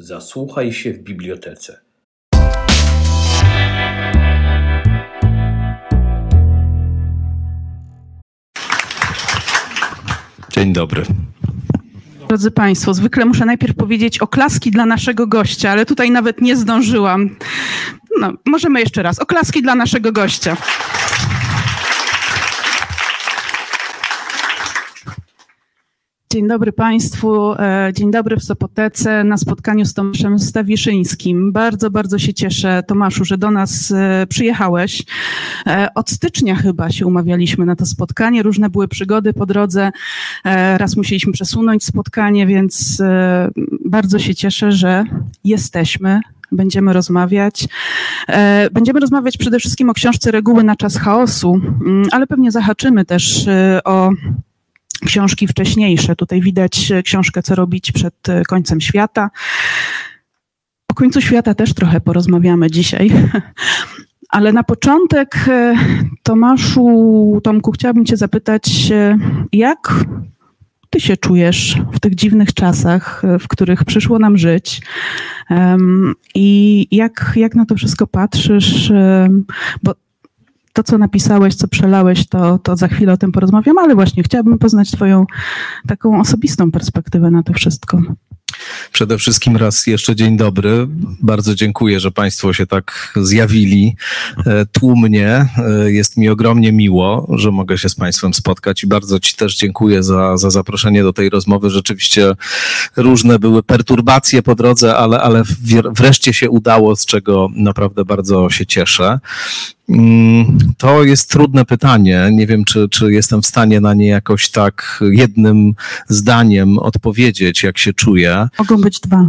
Zasłuchaj się w bibliotece. Dzień dobry. Drodzy Państwo, zwykle muszę najpierw powiedzieć oklaski dla naszego gościa, ale tutaj nawet nie zdążyłam. No, możemy jeszcze raz. Oklaski dla naszego gościa. Dzień dobry Państwu, e, dzień dobry w Sopotece na spotkaniu z Tomaszem Stawiszyńskim. Bardzo, bardzo się cieszę, Tomaszu, że do nas e, przyjechałeś. E, od stycznia chyba się umawialiśmy na to spotkanie, różne były przygody po drodze. Raz musieliśmy przesunąć spotkanie, więc bardzo się cieszę, że jesteśmy będziemy rozmawiać. Będziemy rozmawiać przede wszystkim o książce Reguły na czas chaosu, mm, ale pewnie zahaczymy też o książki wcześniejsze. Tutaj widać książkę Co robić przed e, końcem świata. O końcu świata też trochę porozmawiamy dzisiaj. Ale na początek, e, Tomaszu, Tomku, chciałabym Cię zapytać, e, jak Ty się czujesz w tych dziwnych czasach, w których przyszło nam żyć? I jak, jak na to wszystko patrzysz? Bo to, co napisałeś, co przelałeś, to, to za chwilę o tym porozmawiam, ale właśnie chciałabym poznać Twoją taką osobistą perspektywę na to wszystko. Przede wszystkim raz jeszcze dzień dobry. Bardzo dziękuję, że Państwo się tak zjawili e, tłumnie. E, jest mi ogromnie miło, że mogę się z Państwem spotkać i bardzo Ci też dziękuję za, za zaproszenie do tej rozmowy. Rzeczywiście różne były perturbacje po drodze, ale, ale wreszcie się udało, z czego naprawdę bardzo się cieszę. Mm, to jest trudne pytanie. Nie wiem, czy, czy jestem w stanie na nie jakoś tak jednym zdaniem odpowiedzieć, jak się czuję. Mogą być dwa.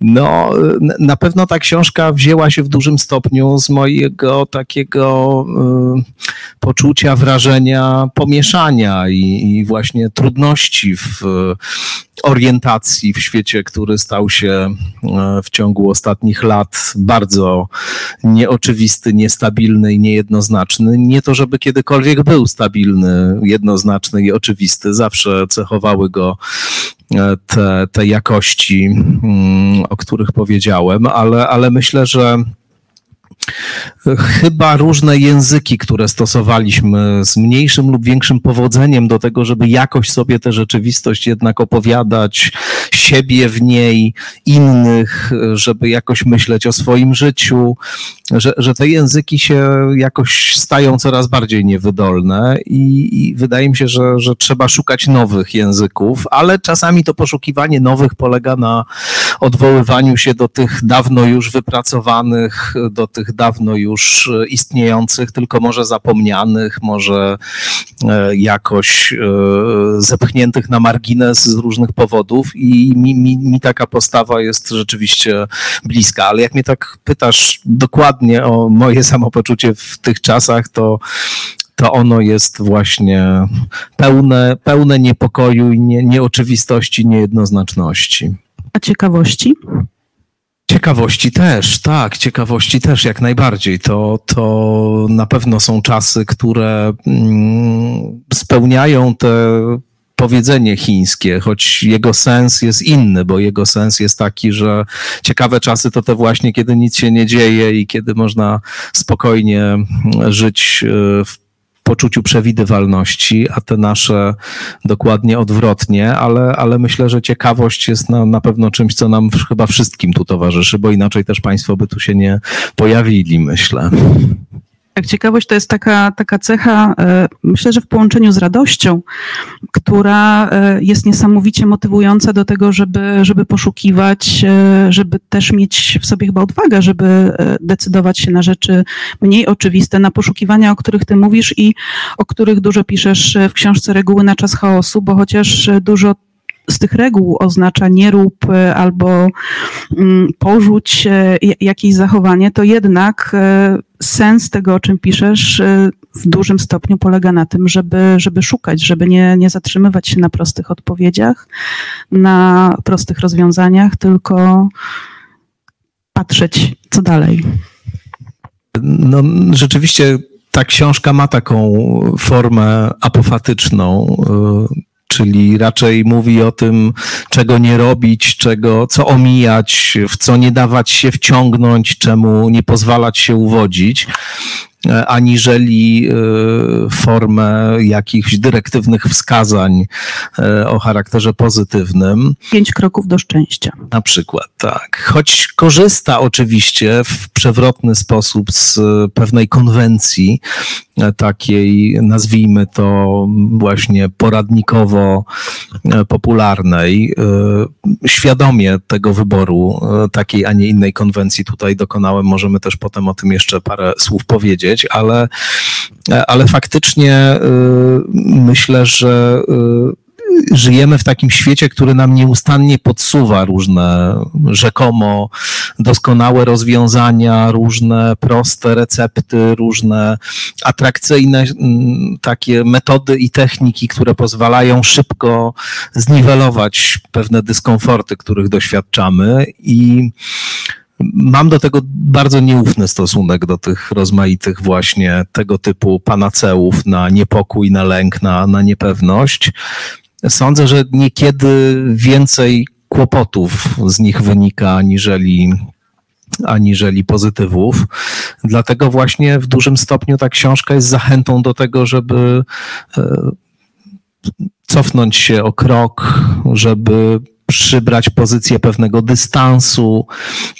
No, na pewno ta książka wzięła się w dużym stopniu z mojego takiego y, poczucia, wrażenia pomieszania i, i właśnie trudności w orientacji w świecie, który stał się e, w ciągu ostatnich lat bardzo nieoczywisty, niestabilny i niejednoznaczny. Nie to, żeby kiedykolwiek był stabilny, jednoznaczny i oczywisty, zawsze cechowały go e, te, te jakości, mm, o których powiedziałem, ale, ale myślę, że Chyba różne języki, które stosowaliśmy z mniejszym lub większym powodzeniem do tego, żeby jakoś sobie tę rzeczywistość jednak opowiadać, siebie w niej, innych, żeby jakoś myśleć o swoim życiu, że, że te języki się jakoś stają coraz bardziej niewydolne i, i wydaje mi się, że, że trzeba szukać nowych języków, ale czasami to poszukiwanie nowych polega na odwoływaniu się do tych dawno już wypracowanych, do tych dawno już istniejących, tylko może zapomnianych, może e, jakoś e, zepchniętych na margines z różnych powodów i mi, mi, mi taka postawa jest rzeczywiście bliska. Ale jak mnie tak pytasz dokładnie o moje samopoczucie w tych czasach, to to ono jest właśnie pełne, pełne niepokoju i nie, nieoczywistości, niejednoznaczności. A ciekawości? Ciekawości też, tak, ciekawości też jak najbardziej. To, to na pewno są czasy, które mm, spełniają te powiedzenie chińskie, choć jego sens jest inny, bo jego sens jest taki, że ciekawe czasy to te właśnie, kiedy nic się nie dzieje i kiedy można spokojnie żyć e, w poczuciu przewidywalności, a te nasze dokładnie odwrotnie, ale, ale myślę, że ciekawość jest na, na pewno czymś, co nam chyba wszystkim tu towarzyszy, bo inaczej też Państwo by tu się nie pojawili, myślę. Tak, ciekawość to jest taka, taka cecha, e, myślę, że w połączeniu z radością, która e, jest niesamowicie motywująca do tego, żeby, żeby poszukiwać, e, żeby też mieć w sobie chyba odwagę, żeby decydować się na rzeczy mniej oczywiste, na poszukiwania, o których ty mówisz i o których dużo piszesz w książce Reguły na czas chaosu, bo chociaż dużo z tych reguł oznacza nie rób albo mm, porzuć jakieś zachowanie, to jednak sens tego, o czym piszesz, y, w dużym stopniu polega na tym, żeby, żeby szukać, żeby nie, nie zatrzymywać się na prostych odpowiedziach, na prostych rozwiązaniach, tylko patrzeć, co dalej. No, rzeczywiście ta książka ma taką formę apofatyczną, y, czyli raczej mówi o tym, czego nie robić, czego, co omijać, w co nie dawać się wciągnąć, czemu nie pozwalać się uwodzić. E, aniżeli e, formę jakichś dyrektywnych wskazań e, o charakterze pozytywnym. Pięć kroków do szczęścia. Na przykład, tak. Choć korzysta oczywiście w przewrotny sposób z pewnej konwencji, takiej, nazwijmy to właśnie poradnikowo popularnej, świadomie tego wyboru takiej, a nie innej konwencji tutaj dokonałem. Możemy też potem o tym jeszcze parę słów powiedzieć powiedzieć, ale, ale faktycznie y, myślę, że y, żyjemy w takim świecie, który nam nieustannie podsuwa różne rzekomo doskonałe rozwiązania, różne proste recepty, różne atrakcyjne mm, takie metody i techniki, które pozwalają szybko zniwelować pewne dyskomforty, których doświadczamy i Mam do tego bardzo nieufny stosunek do tych rozmaitych właśnie tego typu panaceów na niepokój, na lęk, na, na niepewność. Sądzę, że niekiedy więcej kłopotów z nich wynika, aniżeli aniżeli pozytywów. Dlatego właśnie w dużym stopniu ta książka jest zachętą do tego, żeby e, cofnąć się o krok, żeby przybrać pozycję pewnego dystansu,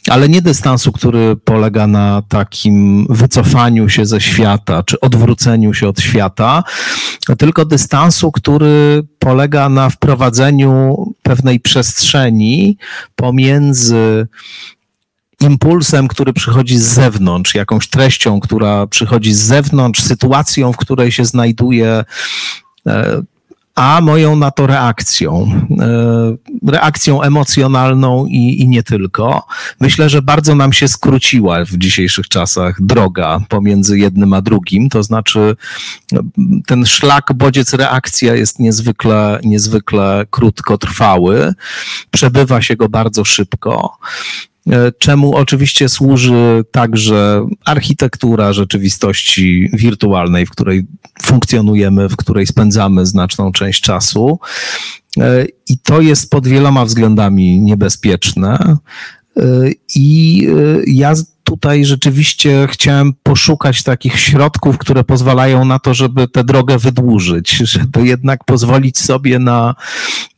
ale nie dystansu, który polega na takim wycofaniu się ze świata, czy odwróceniu się od świata, tylko dystansu, który polega na wprowadzeniu pewnej przestrzeni pomiędzy impulsem, który przychodzi z zewnątrz, jakąś treścią, która przychodzi z zewnątrz, sytuacją, w której się znajduje e, a moją na to reakcją, e, reakcją emocjonalną i, i nie tylko. Myślę, że bardzo nam się skróciła w dzisiejszych czasach droga pomiędzy jednym a drugim, to znaczy ten szlak, bodziec, reakcja jest niezwykle, niezwykle krótkotrwały, przebywa się go bardzo szybko. E, czemu oczywiście służy także architektura rzeczywistości wirtualnej, w której funkcjonujemy, w której spędzamy znaczną część czasu. E, I to jest pod wieloma względami niebezpieczne. E, I ja tutaj rzeczywiście chciałem poszukać takich środków, które pozwalają na to, żeby tę drogę wydłużyć, żeby jednak pozwolić sobie na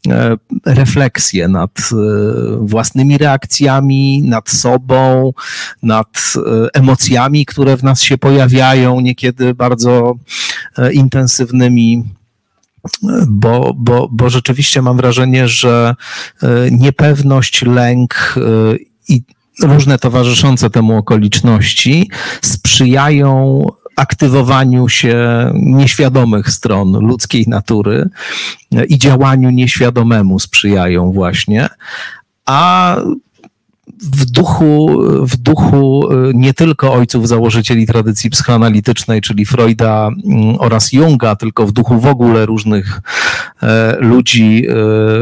e, refleksję nad e, własnymi reakcjami, nad sobą, nad e, emocjami, które w nas się pojawiają, niekiedy bardzo intensywnymi bo, bo, bo rzeczywiście mam wrażenie, że niepewność, lęk i różne towarzyszące temu okoliczności sprzyjają aktywowaniu się nieświadomych stron ludzkiej natury i działaniu nieświadomemu sprzyjają właśnie, a w duchu, w duchu y, nie tylko ojców założycieli tradycji psychoanalitycznej, czyli Freuda mm, oraz Junga, tylko w duchu w ogóle różnych e, ludzi, e,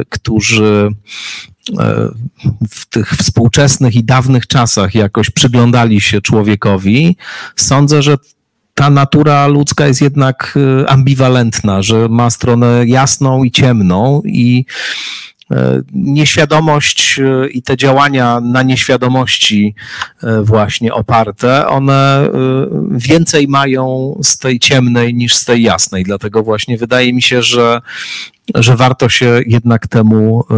którzy E, w tych współczesnych i dawnych czasach jakoś przyglądali się człowiekowi, sądzę, że ta natura ludzka jest jednak e, ambiwalentna, że ma stronę jasną i ciemną i nieświadomość i te działania na nieświadomości właśnie oparte, one więcej mają z tej ciemnej niż z tej jasnej. Dlatego właśnie wydaje mi się, że że warto się jednak temu e,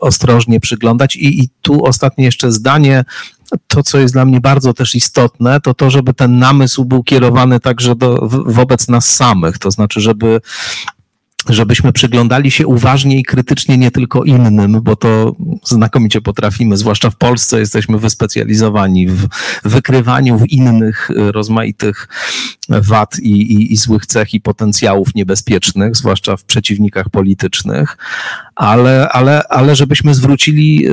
ostrożnie przyglądać. I, I tu ostatnie jeszcze zdanie. To, co jest dla mnie bardzo też istotne, to to, żeby ten namysł był kierowany także do, wobec nas samych. To znaczy, żeby żebyśmy przyglądali się uważnie i krytycznie nie tylko innym, bo to znakomicie potrafimy, zwłaszcza w Polsce jesteśmy wyspecjalizowani w wykrywaniu w innych e, rozmaitych wad i, i, i złych cech i potencjałów niebezpiecznych, zwłaszcza w przeciwnikach politycznych, ale, ale, ale żebyśmy zwrócili e,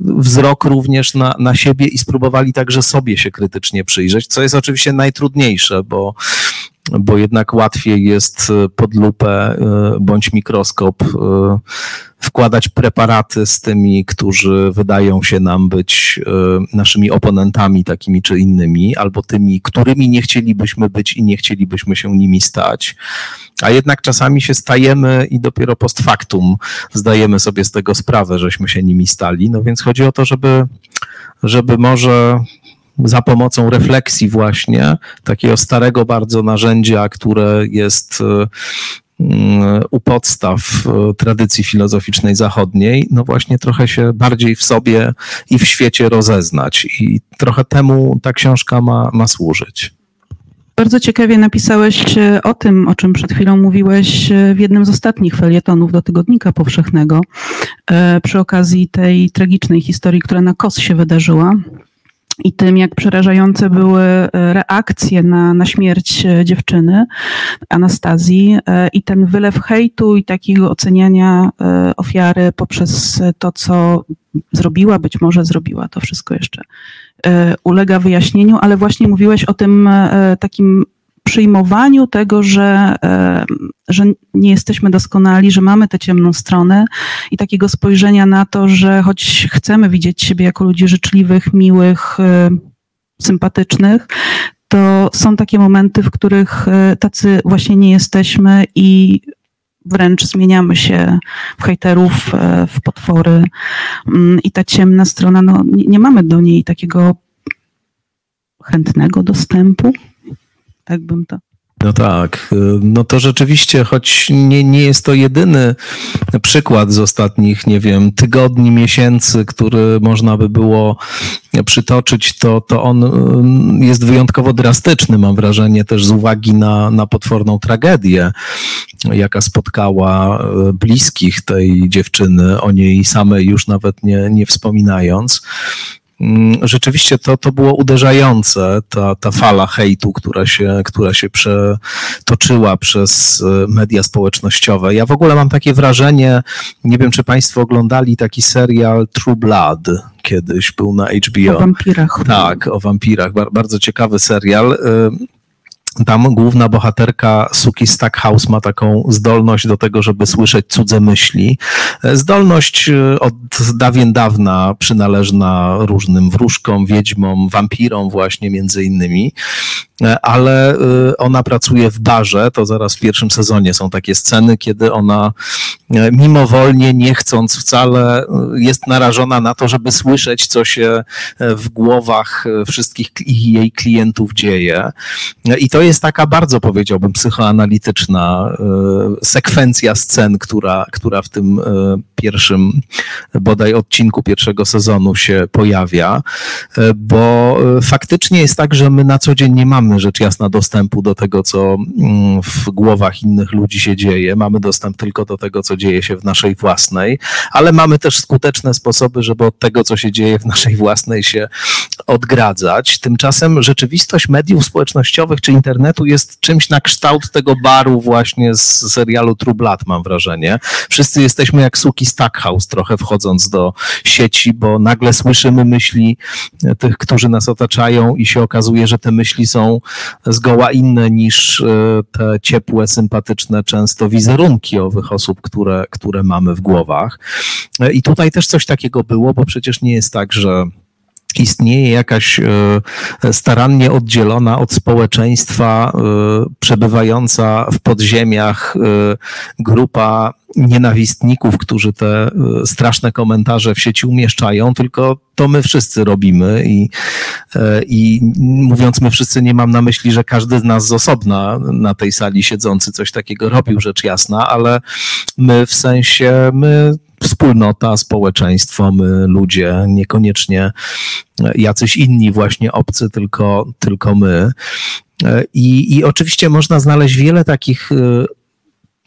wzrok również na, na siebie i spróbowali także sobie się krytycznie przyjrzeć, co jest oczywiście najtrudniejsze, bo bo jednak łatwiej jest pod lupę bądź mikroskop wkładać preparaty z tymi, którzy wydają się nam być naszymi oponentami takimi czy innymi, albo tymi, którymi nie chcielibyśmy być i nie chcielibyśmy się nimi stać. A jednak czasami się stajemy i dopiero post factum zdajemy sobie z tego sprawę, żeśmy się nimi stali. No więc chodzi o to, żeby, żeby może za pomocą refleksji właśnie takiego starego bardzo narzędzia, które jest mm, u podstaw e, tradycji filozoficznej zachodniej, no właśnie trochę się bardziej w sobie i w świecie rozeznać. I trochę temu ta książka ma, ma służyć. Bardzo ciekawie napisałeś e, o tym, o czym przed chwilą mówiłeś e, w jednym z ostatnich felietonów do Tygodnika Powszechnego, przy okazji tej tragicznej historii, która na KOS się wydarzyła i tym, jak przerażające były e, reakcje na, na śmierć e, dziewczyny Anastazji e, i ten wylew hejtu i takiego oceniania ofiary poprzez to, co zrobiła, być może zrobiła, to wszystko jeszcze ulega wyjaśnieniu, ale właśnie mówiłeś o tym takim przyjmowaniu tego, że, e, że nie jesteśmy doskonali, że mamy tę ciemną stronę i takiego spojrzenia na to, że choć chcemy widzieć siebie jako ludzi życzliwych, miłych, e, sympatycznych, to są takie momenty, w których e, tacy właśnie nie jesteśmy i wręcz zmieniamy się w hejterów, w potwory. Mm, I ta ciemna strona, no, nie, nie mamy do niej takiego chętnego dostępu tak bym to. No tak, no to rzeczywiście, choć nie, nie jest to jedyny przykład z ostatnich, nie wiem, tygodni, miesięcy, który można by było przytoczyć, to, to on mm, jest wyjątkowo drastyczny, mam wrażenie, też z uwagi na, na potworną tragedię, jaka spotkała e, bliskich tej dziewczyny, o niej samej już nawet nie, nie wspominając. Mm, rzeczywiście to, to było uderzające, ta, ta fala hejtu, która się, która się przetoczyła przez e, media społecznościowe. Ja w ogóle mam takie wrażenie, nie wiem czy Państwo oglądali taki serial True Blood, kiedyś był na HBO. O wampirach. Tak, o wampirach. Bardzo ciekawy serial. Tam główna bohaterka Suki Stackhouse ma taką zdolność do tego, żeby słyszeć cudze myśli. Zdolność e, od dawien dawna przynależna różnym wróżkom, wiedźmom, wampirom właśnie między innymi. Ale e, ona pracuje w barze, to zaraz w pierwszym sezonie są takie sceny, kiedy ona mimowolnie, nie chcąc wcale, jest narażona na to, żeby słyszeć, co się w głowach wszystkich jej klientów dzieje. I to jest taka bardzo, powiedziałbym, psychoanalityczna sekwencja scen, która, która w tym pierwszym bodaj odcinku pierwszego sezonu się pojawia, bo faktycznie jest tak, że my na co dzień nie mamy rzecz jasna dostępu do tego, co mm, w głowach innych ludzi się dzieje. Mamy dostęp tylko do tego, co dzieje się w naszej własnej, ale mamy też skuteczne sposoby, żeby od tego, co się dzieje w naszej własnej się odgradzać. Tymczasem rzeczywistość mediów społecznościowych czy internetu jest czymś na kształt tego baru właśnie z serialu True Blood, mam wrażenie. Wszyscy jesteśmy jak suki Stackhouse, trochę wchodząc do sieci, bo nagle słyszymy myśli tych, którzy nas otaczają i się okazuje, że te myśli są zgoła inne niż e, te ciepłe, sympatyczne często wizerunki owych osób, które, które mamy w głowach. E, I tutaj też coś takiego było, bo przecież nie jest tak, że istnieje jakaś e, starannie oddzielona od społeczeństwa, przebywająca w podziemiach grupa nienawistników, którzy te straszne komentarze w sieci umieszczają, tylko to my wszyscy robimy i, i mówiąc my wszyscy, nie mam na myśli, że każdy z nas z osobna na tej sali siedzący coś takiego robił, rzecz jasna, ale my w sensie, my wspólnota, społeczeństwo, my ludzie, niekoniecznie jacyś inni właśnie obcy, tylko, tylko my. I, I oczywiście można znaleźć wiele takich e,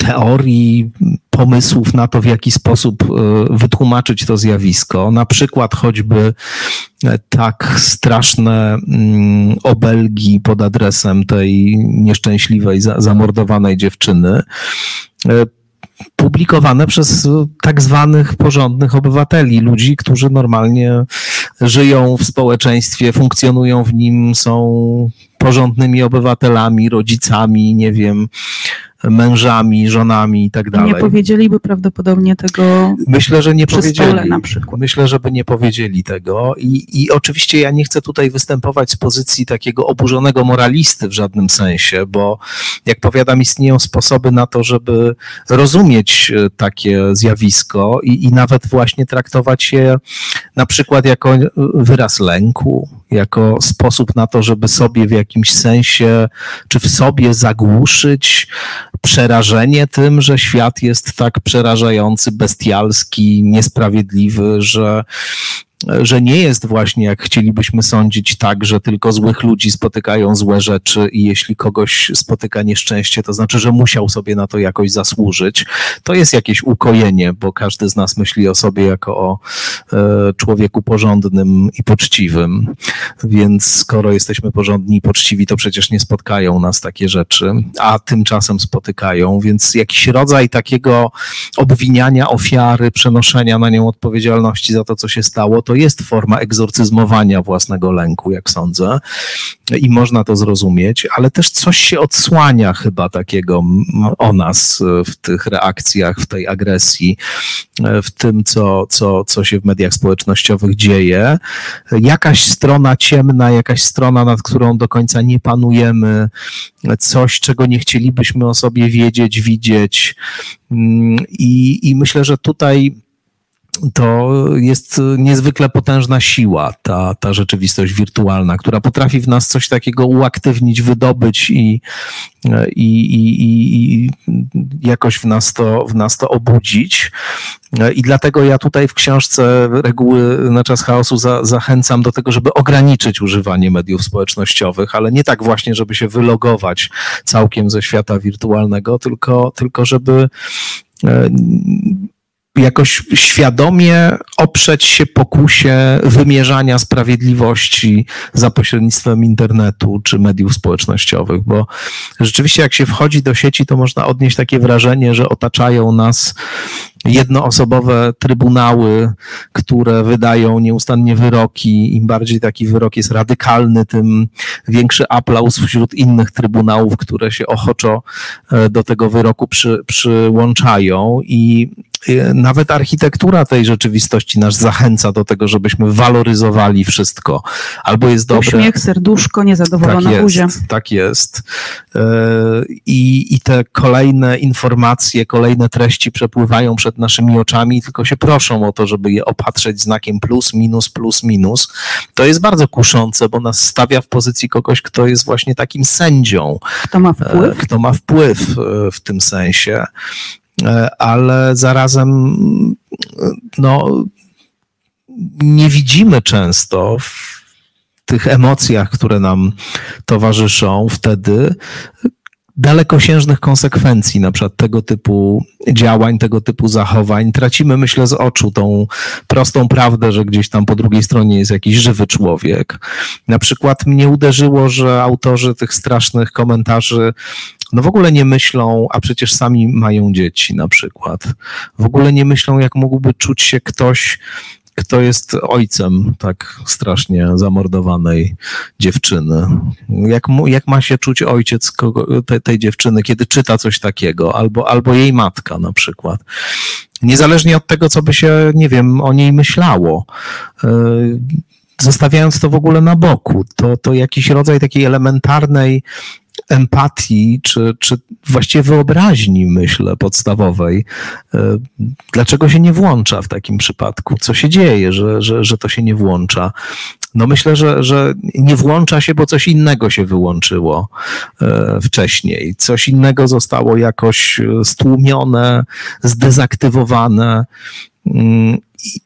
teorii, pomysłów na to, w jaki sposób e, wytłumaczyć to zjawisko. Na przykład choćby e, tak straszne mm, obelgi pod adresem tej nieszczęśliwej, zamordowanej dziewczyny publikowane przez tak zwanych porządnych obywateli, ludzi, którzy normalnie żyją w społeczeństwie, funkcjonują w nim, są porządnymi obywatelami, rodzicami, nie wiem, mężami, żonami i tak dalej. Nie powiedzieliby prawdopodobnie tego Myślę, że nie powiedzieli. na przykład. Myślę, żeby nie powiedzieli tego. I, I oczywiście ja nie chcę tutaj występować z pozycji takiego oburzonego moralisty w żadnym sensie, bo jak powiadam, istnieją sposoby na to, żeby rozumieć e, takie zjawisko i, i nawet właśnie traktować je na przykład jako e, wyraz lęku, jako sposób na to, żeby sobie w jakimś sensie, czy w sobie zagłuszyć przerażenie tym, że świat jest tak przerażający, bestialski, niesprawiedliwy, że że nie jest właśnie, jak chcielibyśmy sądzić, tak, że tylko złych ludzi spotykają złe rzeczy i jeśli kogoś spotyka nieszczęście, to znaczy, że musiał sobie na to jakoś zasłużyć. To jest jakieś ukojenie, bo każdy z nas myśli o sobie jako o e, człowieku porządnym i poczciwym. Więc skoro jesteśmy porządni i poczciwi, to przecież nie spotkają nas takie rzeczy, a tymczasem spotykają, więc jakiś rodzaj takiego obwiniania ofiary, przenoszenia na nią odpowiedzialności za to, co się stało, to jest forma egzorcyzmowania własnego lęku, jak sądzę, i można to zrozumieć, ale też coś się odsłania chyba takiego o nas w tych reakcjach, w tej agresji, w tym, co, co, co się w mediach społecznościowych dzieje. Jakaś strona ciemna, jakaś strona, nad którą do końca nie panujemy, coś, czego nie chcielibyśmy o sobie wiedzieć, widzieć. I, i myślę, że tutaj to jest niezwykle potężna siła, ta, ta rzeczywistość wirtualna, która potrafi w nas coś takiego uaktywnić, wydobyć i, i, i, i jakoś w nas, to, w nas to obudzić. I dlatego ja tutaj w książce Reguły na czas chaosu za, zachęcam do tego, żeby ograniczyć używanie mediów społecznościowych, ale nie tak właśnie, żeby się wylogować całkiem ze świata wirtualnego, tylko, tylko żeby jakoś świadomie oprzeć się pokusie wymierzania sprawiedliwości za pośrednictwem internetu czy mediów społecznościowych, bo rzeczywiście jak się wchodzi do sieci, to można odnieść takie wrażenie, że otaczają nas jednoosobowe trybunały, które wydają nieustannie wyroki. Im bardziej taki wyrok jest radykalny, tym większy aplauz wśród innych trybunałów, które się ochoczo e, do tego wyroku przy, przyłączają i nawet architektura tej rzeczywistości nas zachęca do tego, żebyśmy waloryzowali wszystko. Albo jest dobre. Uśmiech, serduszko, niezadowolona tak buzia. Jest, tak jest. E, I, I te kolejne informacje, kolejne treści przepływają przed naszymi oczami, tylko się proszą o to, żeby je opatrzeć znakiem plus, minus, plus, minus. To jest bardzo kuszące, bo nas stawia w pozycji kogoś, kto jest właśnie takim sędzią. Kto ma wpływ? Kto ma wpływ e, w tym sensie. E, ale zarazem no, nie widzimy często w tych emocjach, które nam towarzyszą wtedy, dalekosiężnych konsekwencji na przykład tego typu działań, tego typu zachowań. Tracimy, myślę, z oczu tą prostą prawdę, że gdzieś tam po drugiej stronie jest jakiś żywy człowiek. Na przykład mnie uderzyło, że autorzy tych strasznych komentarzy no w ogóle nie myślą, a przecież sami mają dzieci na przykład. W ogóle nie myślą, jak mógłby czuć się ktoś, kto jest ojcem tak strasznie zamordowanej dziewczyny. Jak, mu, jak ma się czuć ojciec kogo, te, tej dziewczyny, kiedy czyta coś takiego, albo, albo jej matka na przykład. Niezależnie od tego, co by się, nie wiem, o niej myślało. Yy, zostawiając to w ogóle na boku, to, to jakiś rodzaj takiej elementarnej empatii, czy, czy właściwie wyobraźni, myślę, podstawowej. E, dlaczego się nie włącza w takim przypadku? Co się dzieje, że, że, że to się nie włącza? No myślę, że, że nie włącza się, bo coś innego się wyłączyło e, wcześniej. Coś innego zostało jakoś stłumione, zdezaktywowane. Mm,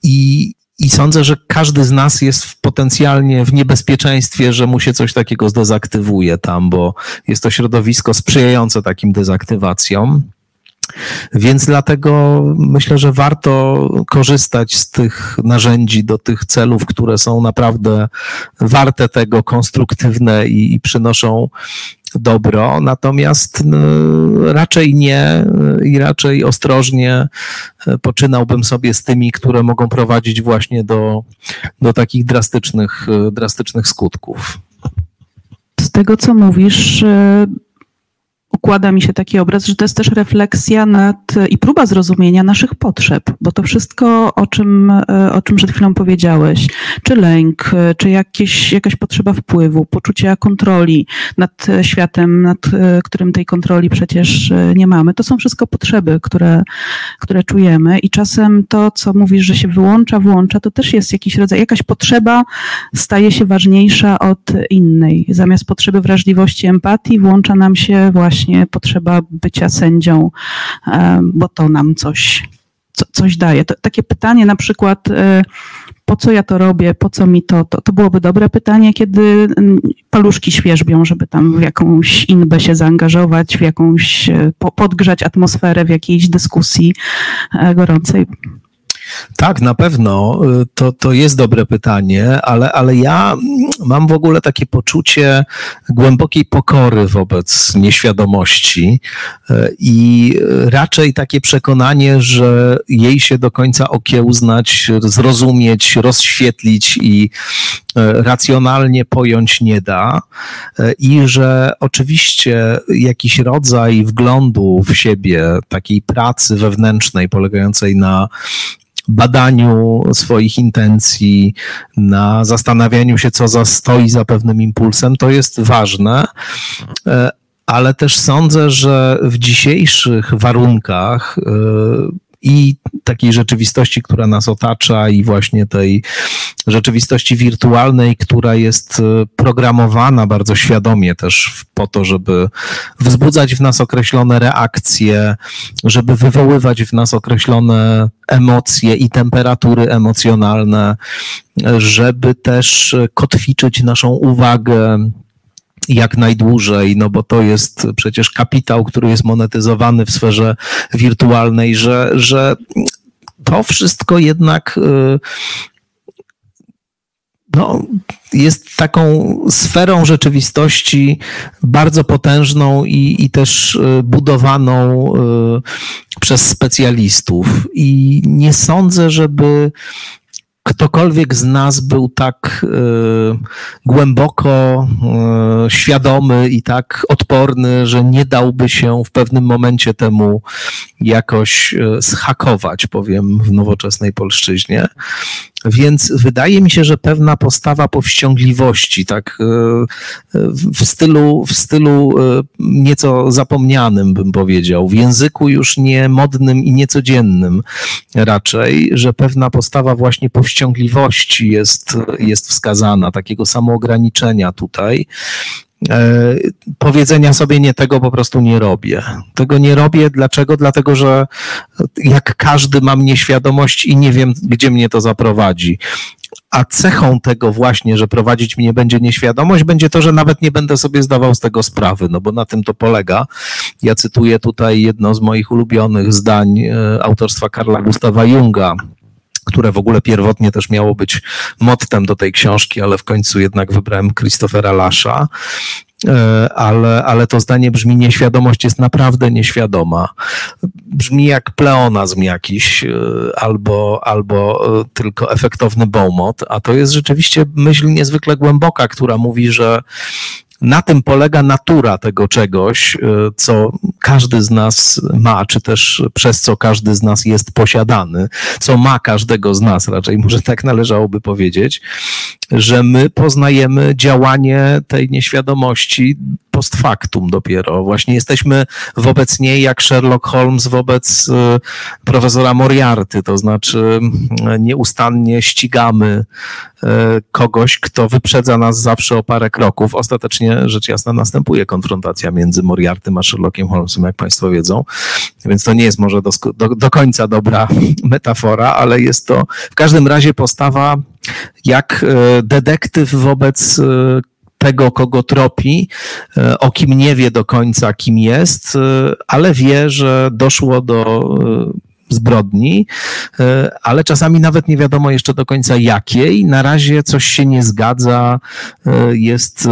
I, i sądzę, że każdy z nas jest w potencjalnie w niebezpieczeństwie, że mu się coś takiego zdezaktywuje tam, bo jest to środowisko sprzyjające takim dezaktywacjom. Więc dlatego myślę, że warto korzystać z tych narzędzi do tych celów, które są naprawdę warte tego, konstruktywne i, i przynoszą dobro, natomiast no, raczej nie i raczej ostrożnie poczynałbym sobie z tymi, które mogą prowadzić właśnie do, do takich drastycznych, drastycznych skutków. Z tego, co mówisz, układa mi się taki obraz, że to jest też refleksja nad i próba zrozumienia naszych potrzeb, bo to wszystko, o czym, o czym przed chwilą powiedziałeś, czy lęk, czy jakieś, jakaś potrzeba wpływu, poczucia kontroli nad światem, nad którym tej kontroli przecież nie mamy, to są wszystko potrzeby, które, które czujemy i czasem to, co mówisz, że się wyłącza, włącza, to też jest jakiś rodzaj, jakaś potrzeba staje się ważniejsza od innej. Zamiast potrzeby wrażliwości, empatii włącza nam się właśnie właśnie potrzeba bycia sędzią, e, bo to nam coś, co, coś daje. To, takie pytanie na przykład, e, po co ja to robię, po co mi to, to, to byłoby dobre pytanie, kiedy mm, paluszki świeżbią, żeby tam w jakąś inbę się zaangażować, w jakąś, e, podgrzać atmosferę w jakiejś dyskusji gorącej. Tak, na pewno y, to, to jest dobre pytanie, ale, ale ja mam w ogóle takie poczucie głębokiej pokory wobec nieświadomości y, i raczej takie przekonanie, że jej się do końca okiełznać, zrozumieć, rozświetlić i y, racjonalnie pojąć nie da i że oczywiście jakiś rodzaj wglądu w siebie, takiej pracy wewnętrznej polegającej na badaniu swoich intencji, na zastanawianiu się, co za, stoi za pewnym impulsem, to jest ważne. E, ale też sądzę, że w dzisiejszych warunkach e, i takiej rzeczywistości, która nas otacza, i właśnie tej rzeczywistości wirtualnej, która jest e, programowana bardzo świadomie też po to, żeby wzbudzać w nas określone reakcje, żeby wywoływać w nas określone emocje i temperatury emocjonalne, żeby też kotwiczyć naszą uwagę jak najdłużej, no bo to jest przecież kapitał, który jest monetyzowany w sferze wirtualnej, że, że to wszystko jednak y, no, jest taką sferą rzeczywistości bardzo potężną i, i też y, budowaną y, przez specjalistów. I nie sądzę, żeby ktokolwiek z nas był tak y, głęboko y, świadomy i tak odporny, że nie dałby się w pewnym momencie temu jakoś y, zhakować, powiem w nowoczesnej polszczyźnie. Więc wydaje mi się, że pewna postawa powściągliwości, tak w stylu, w stylu nieco zapomnianym, bym powiedział, w języku już nie modnym i niecodziennym raczej, że pewna postawa właśnie powściągliwości jest, jest wskazana, takiego samoograniczenia tutaj. E, powiedzenia sobie nie tego po prostu nie robię. Tego nie robię. Dlaczego? Dlatego, że jak każdy mam nieświadomość i nie wiem, gdzie mnie to zaprowadzi. A cechą tego właśnie, że prowadzić mnie będzie nieświadomość, będzie to, że nawet nie będę sobie zdawał z tego sprawy, no bo na tym to polega. Ja cytuję tutaj jedno z moich ulubionych zdań e, autorstwa Karla Gustawa Junga, które w ogóle pierwotnie też miało być mottem do tej książki, ale w końcu jednak wybrałem Christophera Lasza. E, ale, ale to zdanie brzmi: nieświadomość jest naprawdę nieświadoma. Brzmi jak pleonazm jakiś, e, albo, albo e, tylko efektowny bołmot, a to jest rzeczywiście myśl niezwykle głęboka, która mówi, że na tym polega natura tego czegoś, co każdy z nas ma, czy też przez co każdy z nas jest posiadany, co ma każdego z nas, raczej może tak należałoby powiedzieć, że my poznajemy działanie tej nieświadomości post factum dopiero. Właśnie jesteśmy wobec niej jak Sherlock Holmes wobec y, profesora Moriarty, to znaczy y, nieustannie ścigamy y, kogoś, kto wyprzedza nas zawsze o parę kroków. Ostatecznie rzecz jasna następuje konfrontacja między Moriartym a Sherlockiem Holmesem, jak Państwo wiedzą, więc to nie jest może do, do, do końca dobra metafora, ale jest to w każdym razie postawa jak detektyw wobec tego, kogo tropi, e, o kim nie wie do końca, kim jest, e, ale wie, że doszło do e, zbrodni, ale czasami nawet nie wiadomo jeszcze do końca jakiej. Na razie coś się nie zgadza, jest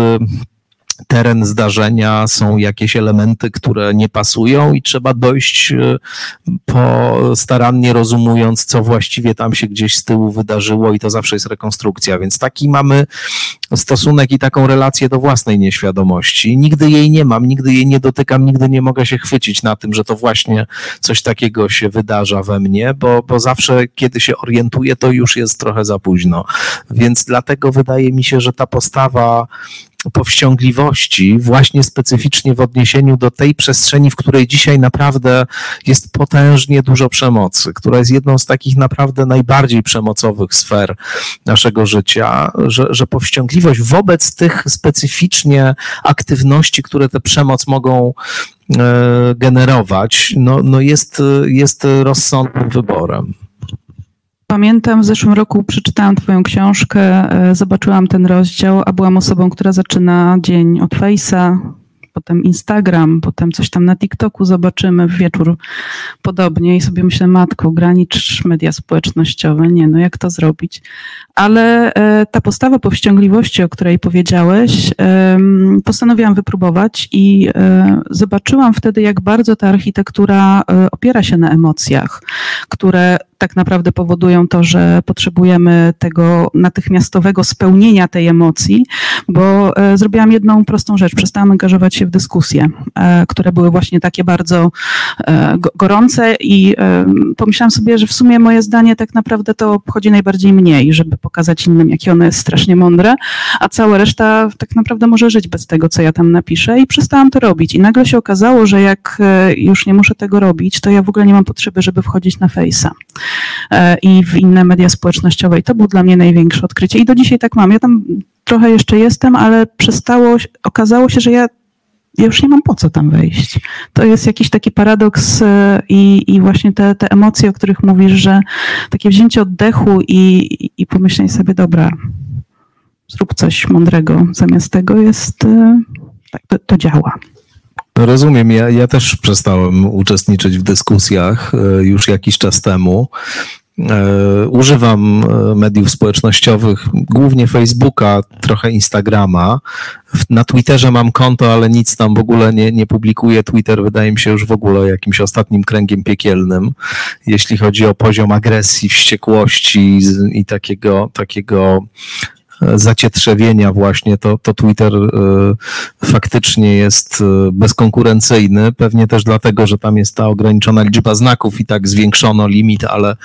teren zdarzenia, są jakieś elementy, które nie pasują i trzeba dojść e, po starannie rozumując, co właściwie tam się gdzieś z tyłu wydarzyło i to zawsze jest rekonstrukcja, więc taki mamy stosunek i taką relację do własnej nieświadomości. Nigdy jej nie mam, nigdy jej nie dotykam, nigdy nie mogę się chwycić na tym, że to właśnie coś takiego się wydarza we mnie, bo, bo zawsze, kiedy się orientuję, to już jest trochę za późno. Więc dlatego wydaje mi się, że ta postawa powściągliwości, właśnie specyficznie w odniesieniu do tej przestrzeni, w której dzisiaj naprawdę jest potężnie dużo przemocy, która jest jedną z takich naprawdę najbardziej przemocowych sfer naszego życia, że, że powściągliwość wobec tych specyficznie aktywności, które tę przemoc mogą e, generować, no, no jest, jest rozsądnym wyborem. Pamiętam, w zeszłym roku przeczytałam Twoją książkę, e, zobaczyłam ten rozdział, a byłam osobą, która zaczyna dzień od Face'a, potem Instagram, potem coś tam na TikToku zobaczymy w wieczór podobnie i sobie myślę, matko, ogranicz media społecznościowe, nie no, jak to zrobić? Ale e, ta postawa powściągliwości, o której powiedziałeś, postanowiłam wypróbować i e, zobaczyłam wtedy, jak bardzo ta architektura opiera się na emocjach, które tak naprawdę powodują to, że potrzebujemy tego natychmiastowego spełnienia tej emocji, bo e, zrobiłam jedną prostą rzecz. Przestałam angażować się w dyskusje, e, które były właśnie takie bardzo e, gorące i pomyślałam sobie, że w sumie moje zdanie tak naprawdę to obchodzi najbardziej mniej, żeby pokazać innym, jakie ono jest strasznie mądre, a cała reszta tak naprawdę może żyć bez tego, co ja tam napiszę i przestałam to robić. I nagle się okazało, że jak już nie muszę tego robić, to ja w ogóle nie mam potrzeby, żeby wchodzić na Face'a. E, i w inne media społecznościowe. I to było dla mnie największe odkrycie. I do dzisiaj tak mam. Ja tam trochę jeszcze jestem, ale przestało, okazało się, że ja ja już nie mam po co tam wejść. To jest jakiś taki paradoks e, i, i właśnie te, te emocje, o których mówisz, że takie wzięcie oddechu i, i pomyślenie sobie, dobra, zrób coś mądrego zamiast tego jest, e, tak, to, to działa. Rozumiem, ja, ja też przestałem uczestniczyć w dyskusjach e, już jakiś czas temu. E, używam e, mediów społecznościowych, głównie Facebooka, trochę Instagrama. Na Twitterze mam konto, ale nic tam w ogóle nie, nie publikuję. Twitter wydaje mi się już w ogóle jakimś ostatnim kręgiem piekielnym, jeśli chodzi o poziom agresji, wściekłości i takiego, takiego zacietrzewienia właśnie, to, to Twitter y, faktycznie jest y, bezkonkurencyjny. Pewnie też dlatego, że tam jest ta ograniczona liczba znaków i tak zwiększono limit, ale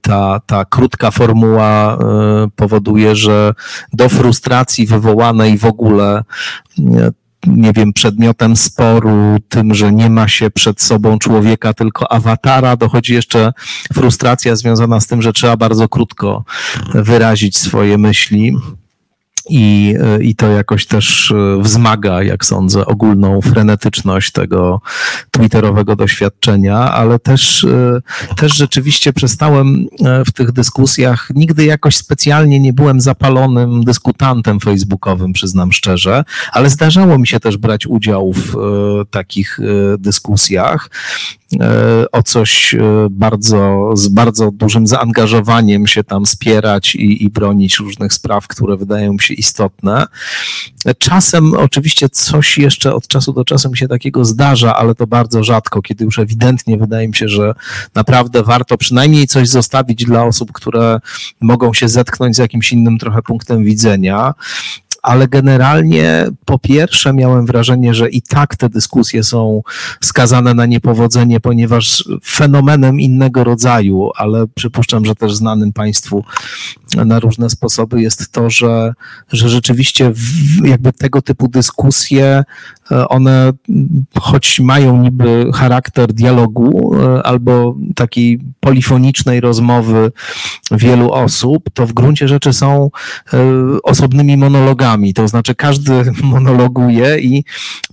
ta, ta krótka formuła y, powoduje, że do frustracji wywołanej w ogóle nie wiem, przedmiotem sporu, tym, że nie ma się przed sobą człowieka, tylko awatara, dochodzi jeszcze frustracja związana z tym, że trzeba bardzo krótko wyrazić swoje myśli i, i to jakoś też e, wzmaga, jak sądzę, ogólną frenetyczność tego twitterowego doświadczenia, ale też, e, też rzeczywiście przestałem e, w tych dyskusjach, nigdy jakoś specjalnie nie byłem zapalonym dyskutantem facebookowym, przyznam szczerze, ale zdarzało mi się też brać udział w takich dyskusjach o coś bardzo, z bardzo dużym zaangażowaniem się tam spierać i, i bronić różnych spraw, które wydają mi się istotne. Czasem oczywiście coś jeszcze od czasu do czasu mi się takiego zdarza, ale to bardzo rzadko, kiedy już ewidentnie wydaje mi się, że naprawdę warto przynajmniej coś zostawić dla osób, które mogą się zetknąć z jakimś innym trochę punktem widzenia ale generalnie po pierwsze miałem wrażenie, że i tak te dyskusje są skazane na niepowodzenie, ponieważ fenomenem innego rodzaju, ale przypuszczam, że też znanym Państwu na różne sposoby jest to, że, że rzeczywiście jakby tego typu dyskusje, e, one choć mają niby charakter dialogu e, albo takiej polifonicznej rozmowy wielu osób, to w gruncie rzeczy są e, osobnymi monologami. To znaczy każdy monologuje i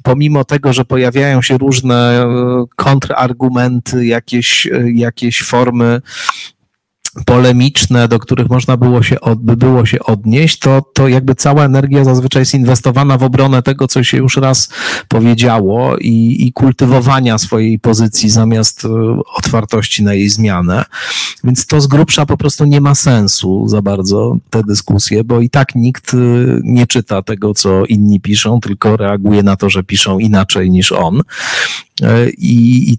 pomimo tego, że pojawiają się różne kontrargumenty, jakieś, jakieś formy polemiczne, do których można było się, od, by było się odnieść, to, to jakby cała energia zazwyczaj jest inwestowana w obronę tego, co się już raz powiedziało i, i kultywowania swojej pozycji zamiast e, otwartości na jej zmianę. Więc to z grubsza po prostu nie ma sensu za bardzo te dyskusje, bo i tak nikt e, nie czyta tego, co inni piszą, tylko reaguje na to, że piszą inaczej niż on. E, I, I,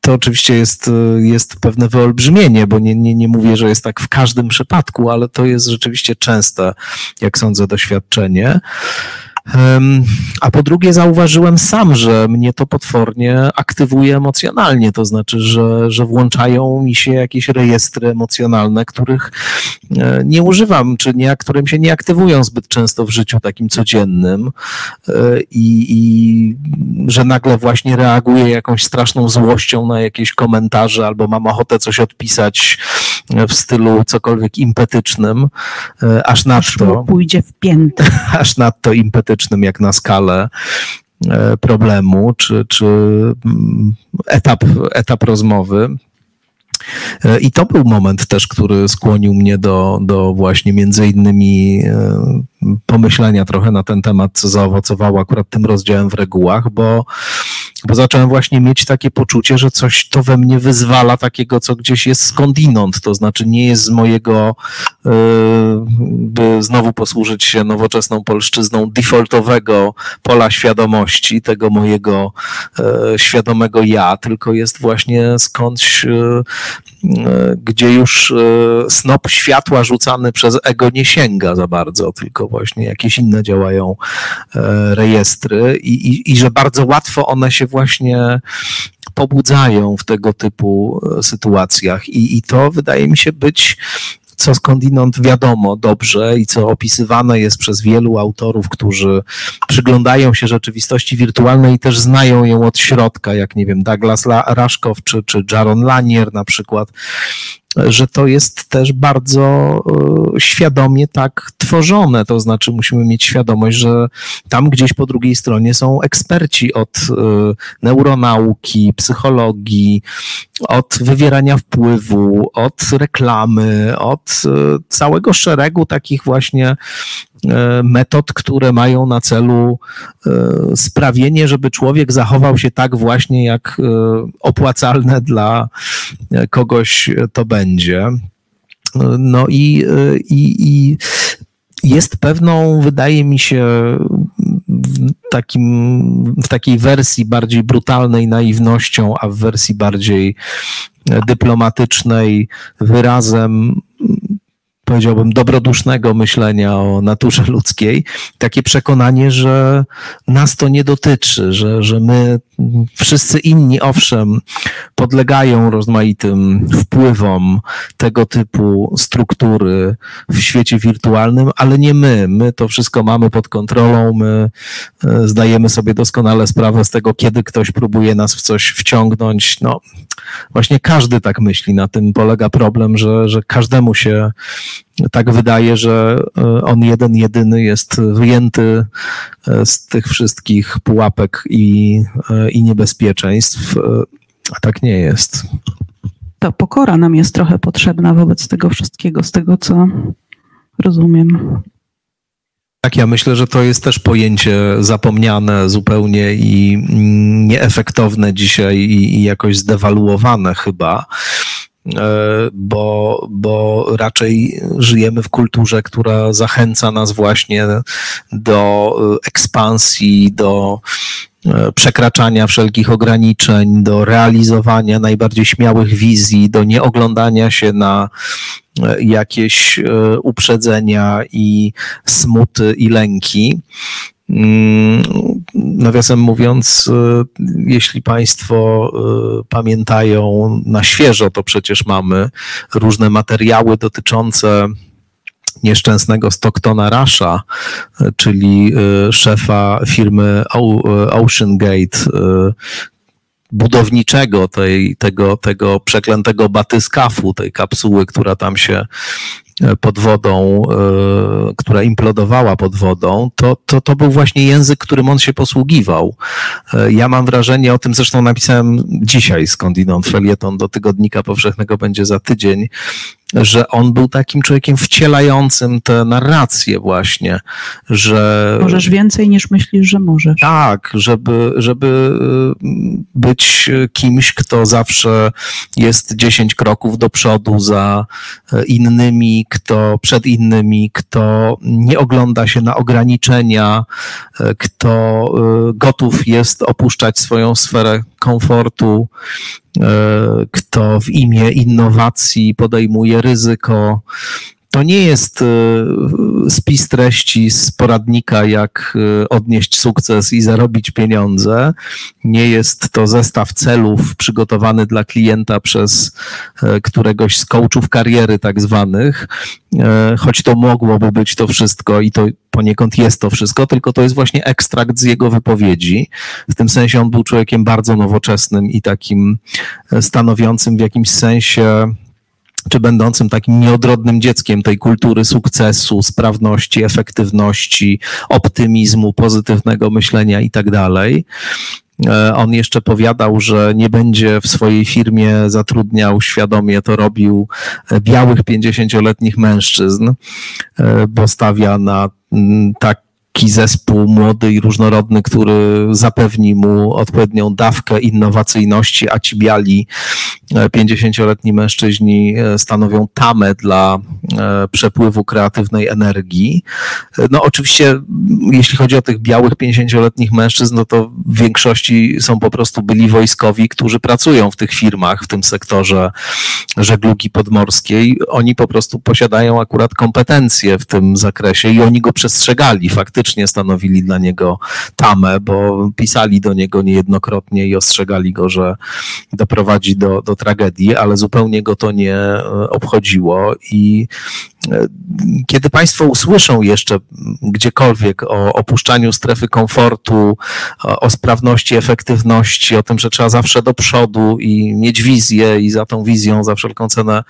to oczywiście jest, jest pewne wyolbrzymienie, bo nie, nie, nie mówię, że jest tak w każdym przypadku, ale to jest rzeczywiście częste, jak sądzę, doświadczenie. A po drugie, zauważyłem sam, że mnie to potwornie aktywuje emocjonalnie. To znaczy, że, że włączają mi się jakieś rejestry emocjonalne, których e, nie używam, czy nie, którym się nie aktywują zbyt często w życiu takim codziennym. E, I, i że nagle właśnie reaguję jakąś straszną złością na jakieś komentarze, albo mam ochotę coś odpisać w stylu cokolwiek impetycznym, e, aż nadto. Pójdzie w piętę. Aż nadto impetycznym jak na skalę e, problemu, czy, czy mm, etap, etap rozmowy. E, I to był moment też, który skłonił mnie do, do właśnie między innymi e, pomyślenia trochę na ten temat, co zaowocowało akurat tym rozdziałem w regułach, bo, bo zacząłem właśnie mieć takie poczucie, że coś to we mnie wyzwala takiego, co gdzieś jest skądinąd, to znaczy nie jest z mojego, e, by znowu posłużyć się nowoczesną polszczyzną, defaultowego pola świadomości, tego mojego świadomego ja, tylko jest właśnie skądś gdzie już e, snop światła rzucany przez ego nie sięga za bardzo, tylko właśnie jakieś inne działają e, rejestry i, i, i że bardzo łatwo one się właśnie pobudzają w tego typu e, sytuacjach. I, I to wydaje mi się być co skądinąd wiadomo dobrze i co opisywane jest przez wielu autorów, którzy przyglądają się rzeczywistości wirtualnej i też znają ją od środka, jak nie wiem, Douglas Raszkow czy, czy Jaron Lanier na przykład że to jest też bardzo e, świadomie tak tworzone. To znaczy, musimy mieć świadomość, że tam gdzieś po drugiej stronie są eksperci od e, neuronauki, psychologii, od wywierania wpływu, od reklamy, od e, całego szeregu takich właśnie metod, które mają na celu e, sprawienie, żeby człowiek zachował się tak właśnie, jak e, opłacalne dla kogoś to będzie. No i, i, i jest pewną, wydaje mi się, w, takim, w takiej wersji bardziej brutalnej naiwnością, a w wersji bardziej dyplomatycznej wyrazem powiedziałbym, dobrodusznego myślenia o naturze ludzkiej, takie przekonanie, że nas to nie dotyczy, że, że my, wszyscy inni, owszem, podlegają rozmaitym wpływom tego typu struktury w świecie wirtualnym, ale nie my. My to wszystko mamy pod kontrolą, my e, zdajemy sobie doskonale sprawę z tego, kiedy ktoś próbuje nas w coś wciągnąć. No, właśnie każdy tak myśli. Na tym polega problem, że, że każdemu się tak wydaje, że e, on jeden, jedyny jest wyjęty e, z tych wszystkich pułapek i, e, i niebezpieczeństw, a tak nie jest. To pokora nam jest trochę potrzebna wobec tego wszystkiego, z tego co rozumiem. Tak, ja myślę, że to jest też pojęcie zapomniane zupełnie i mm, nieefektowne dzisiaj i, i jakoś zdewaluowane chyba. E, bo, bo raczej żyjemy w kulturze, która zachęca nas właśnie do e, ekspansji, do e, przekraczania wszelkich ograniczeń, do realizowania najbardziej śmiałych wizji, do nieoglądania się na jakieś uprzedzenia i smuty i lęki. Mm, nawiasem mówiąc, y, jeśli Państwo y, pamiętają na świeżo, to przecież mamy różne materiały dotyczące nieszczęsnego Stocktona Rasha, czyli y, szefa firmy Ocean Gate, budowniczego tej, tego, tego przeklętego batyskafu, tej kapsuły, która tam się pod wodą, e, która implodowała pod wodą, to, to, to był właśnie język, którym on się posługiwał. E, ja mam wrażenie, o tym zresztą napisałem dzisiaj skądinąd, felieton do Tygodnika Powszechnego będzie za tydzień, że on był takim człowiekiem wcielającym te narracje właśnie, że... Możesz więcej niż myślisz, że możesz. Tak, żeby, żeby być kimś, kto zawsze jest 10 kroków do przodu za innymi, kto przed innymi, kto nie ogląda się na ograniczenia, kto gotów jest opuszczać swoją sferę komfortu, e, kto w imię innowacji podejmuje ryzyko. To nie jest e, spis treści z poradnika, jak e, odnieść sukces i zarobić pieniądze. Nie jest to zestaw celów przygotowany dla klienta przez któregoś z coachów kariery, tak zwanych, choć to mogłoby być to wszystko i to poniekąd jest to wszystko, tylko to jest właśnie ekstrakt z jego wypowiedzi. W tym sensie on był człowiekiem bardzo nowoczesnym i takim e, stanowiącym w jakimś sensie czy będącym takim nieodrodnym dzieckiem tej kultury sukcesu, sprawności, efektywności, optymizmu, pozytywnego myślenia i tak dalej. E, on jeszcze powiadał, że nie będzie w swojej firmie zatrudniał, świadomie to robił, e, białych 50-letnich mężczyzn, bo stawia na tak taki zespół młody i różnorodny, który zapewni mu odpowiednią dawkę innowacyjności, a ci biali 50-letni e, mężczyźni e, stanowią tamę dla e, przepływu kreatywnej energii. No oczywiście, jeśli chodzi o tych białych 50-letnich mężczyzn, no to w większości są po prostu byli wojskowi, którzy pracują w tych firmach, w tym sektorze żeglugi podmorskiej. Oni po prostu posiadają akurat kompetencje w tym zakresie i oni go przestrzegali faktycznie faktycznie stanowili dla niego tamę, bo pisali do niego niejednokrotnie i ostrzegali go, że doprowadzi do, do tragedii, ale zupełnie go to nie e, obchodziło. I e, kiedy Państwo usłyszą jeszcze gdziekolwiek o opuszczaniu strefy komfortu, o sprawności, efektywności, o tym, że trzeba zawsze do przodu i mieć wizję i za tą wizją za wszelką cenę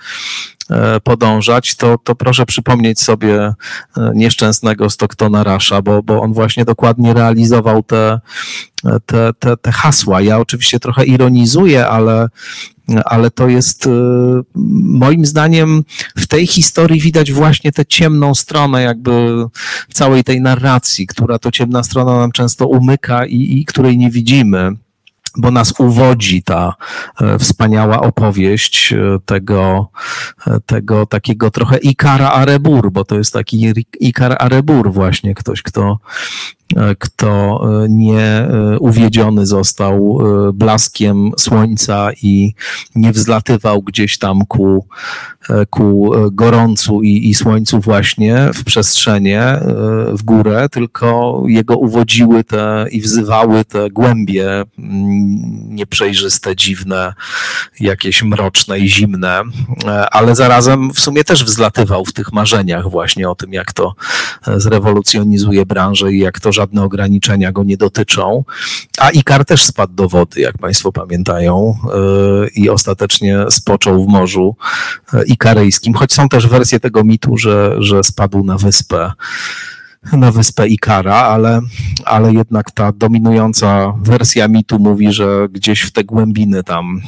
podążać, to, to proszę przypomnieć sobie e, nieszczęsnego Stocktona Rasha, bo, bo on właśnie dokładnie realizował te, te, te, te hasła. Ja oczywiście trochę ironizuję, ale ale to jest e, moim zdaniem w tej historii widać właśnie tę ciemną stronę jakby całej tej narracji, która to ciemna strona nam często umyka i, i której nie widzimy bo nas uwodzi ta e, wspaniała opowieść e, tego, e, tego takiego trochę Ikara Arebur, bo to jest taki Ikar Arebur właśnie, ktoś, kto kto e, nie e, uwiedziony został blaskiem słońca i nie wzlatywał gdzieś tam ku, ku gorącu i, i słońcu właśnie w przestrzenie, w górę, tylko jego uwodziły te i wzywały te głębie mm, nieprzejrzyste, dziwne, jakieś mroczne i zimne, ale zarazem w sumie też wzlatywał w tych marzeniach właśnie o tym, jak to zrewolucjonizuje branżę i jak to żadne ograniczenia go nie dotyczą. A Ikar też spadł do wody, jak Państwo pamiętają, y, i ostatecznie spoczął w Morzu y, Ikaryjskim, choć są też wersje tego mitu, że, że spadł na wyspę na wyspę Ikara, ale, ale jednak ta dominująca wersja mitu mówi, że gdzieś w te głębiny tam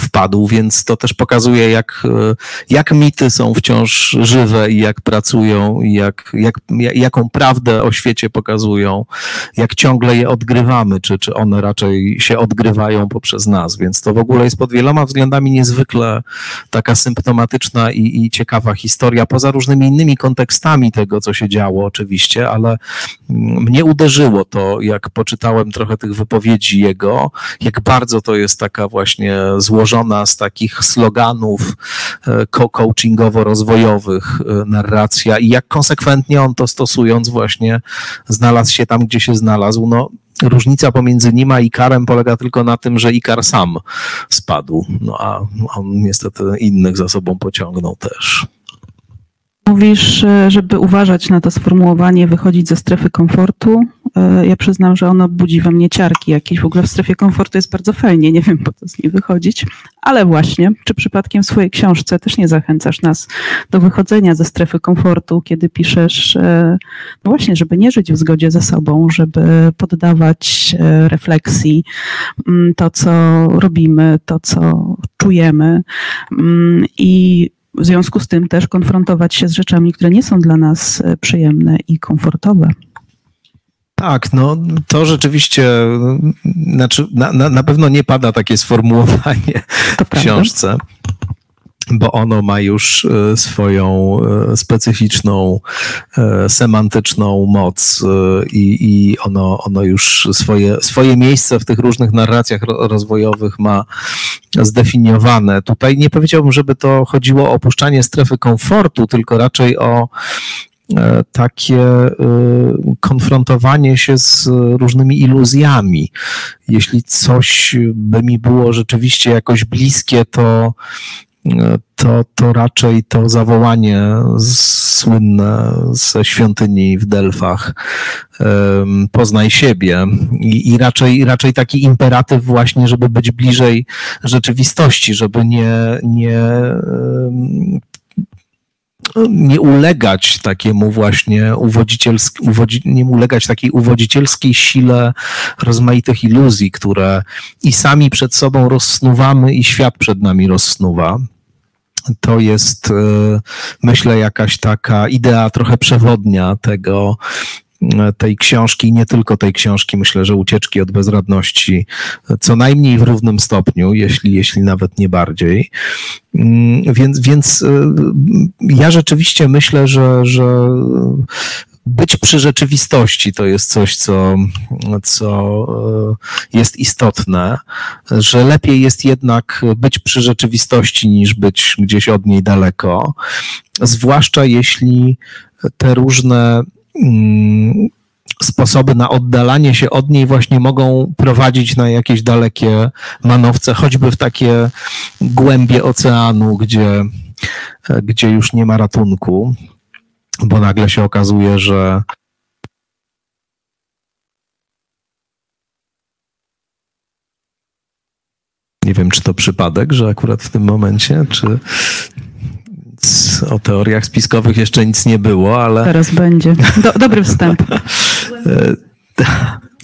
wpadł, więc to też pokazuje, jak, e, jak mity są wciąż żywe i jak pracują, i jak, jak, jaką prawdę o świecie pokazują, jak ciągle je odgrywamy, czy, czy one raczej się odgrywają poprzez nas. Więc to w ogóle jest pod wieloma względami niezwykle taka symptomatyczna i, i ciekawa historia, poza różnymi innymi kontekstami tego, co się działo oczywiście, ale mnie uderzyło to, jak poczytałem trochę tych wypowiedzi jego, jak bardzo to jest taka właśnie zło złożona z takich sloganów e, coachingowo-rozwojowych e, narracja i jak konsekwentnie on to stosując właśnie znalazł się tam, gdzie się znalazł. No, Różnica pomiędzy nim a Ikarem polega tylko na tym, że Ikar sam spadł, no a on niestety innych za sobą pociągnął też. Mówisz, e, żeby uważać na to sformułowanie, wychodzić ze strefy komfortu. E, ja przyznam, że ono budzi we mnie ciarki jakieś. W ogóle w strefie komfortu jest bardzo fajnie, nie wiem po co z niej wychodzić. Ale właśnie, czy przypadkiem w swojej książce też nie zachęcasz nas do wychodzenia ze strefy komfortu, kiedy piszesz, e, no właśnie, żeby nie żyć w zgodzie ze sobą, żeby poddawać refleksji mm, to, co robimy, to, co czujemy mm, i w związku z tym też konfrontować się z rzeczami, które nie są dla nas przyjemne i komfortowe. Tak, no to rzeczywiście, znaczy na, na, na pewno nie pada takie sformułowanie to w prawda. książce bo ono ma już e, swoją e, specyficzną, e, semantyczną moc i, i ono, ono już swoje, swoje miejsce w tych różnych narracjach rozwojowych ma zdefiniowane. Tutaj nie powiedziałbym, żeby to chodziło o opuszczanie strefy komfortu, tylko raczej o takie konfrontowanie się z różnymi iluzjami. Jeśli coś by mi było rzeczywiście jakoś bliskie, to to, to raczej to zawołanie słynne ze świątyni w Delfach poznaj siebie. I, i, raczej, raczej taki imperatyw właśnie, żeby być bliżej rzeczywistości, żeby nie, nie nie ulegać takiemu właśnie uwodzicielski, uwodzi, nie ulegać takiej uwodzicielskiej sile rozmaitych iluzji, które i sami przed sobą rozsnuwamy i świat przed nami rozsnuwa to jest, e, myślę, jakaś taka idea trochę przewodnia tego, e, tej książki, nie tylko tej książki, myślę, że ucieczki od bezradności, co najmniej w równym stopniu, jeśli, jeśli nawet nie bardziej. Mm, więc, więc e, ja rzeczywiście myślę, że, że być przy rzeczywistości to jest coś, co, co e, jest istotne, że lepiej jest jednak być przy rzeczywistości niż być gdzieś od niej daleko, zwłaszcza jeśli te różne mm, sposoby na oddalanie się od niej właśnie mogą prowadzić na jakieś dalekie manowce, choćby w takie głębie oceanu, gdzie, gdzie już nie ma ratunku bo nagle się okazuje, że nie wiem, czy to przypadek, że akurat w tym momencie, czy o teoriach spiskowych jeszcze nic nie było, ale. Teraz będzie. Do, dobry wstęp.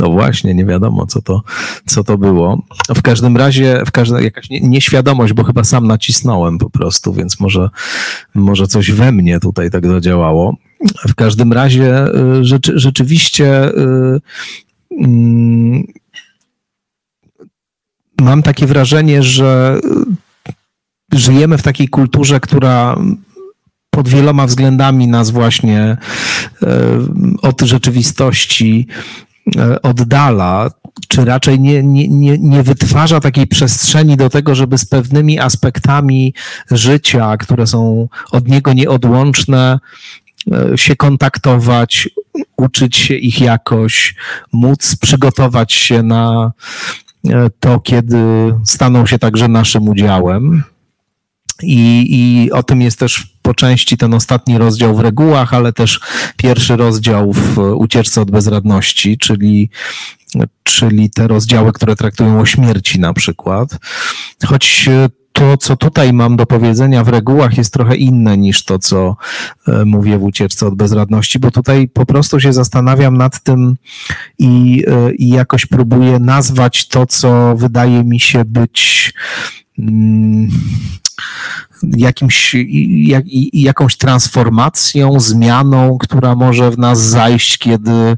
No właśnie, nie wiadomo, co to, co to było. W każdym razie, w każdym, jakaś nieświadomość, bo chyba sam nacisnąłem po prostu, więc może, może coś we mnie tutaj tak zadziałało. W każdym razie y, rzeczy, rzeczywiście y, mm, mam takie wrażenie, że żyjemy w takiej kulturze, która pod wieloma względami nas właśnie y, od rzeczywistości oddala, czy raczej nie, nie, nie, nie wytwarza takiej przestrzeni do tego, żeby z pewnymi aspektami życia, które są od niego nieodłączne, e, się kontaktować, uczyć się ich jakoś, móc przygotować się na e, to, kiedy staną się także naszym udziałem. I, I o tym jest też po części ten ostatni rozdział w regułach, ale też pierwszy rozdział w ucieczce od bezradności, czyli, czyli te rozdziały, które traktują o śmierci na przykład. Choć to, co tutaj mam do powiedzenia w regułach, jest trochę inne niż to, co e, mówię w ucieczce od bezradności, bo tutaj po prostu się zastanawiam nad tym i, e, i jakoś próbuję nazwać to, co wydaje mi się być. Hmm, jakimś, jak, jakąś transformacją, zmianą, która może w nas zajść, kiedy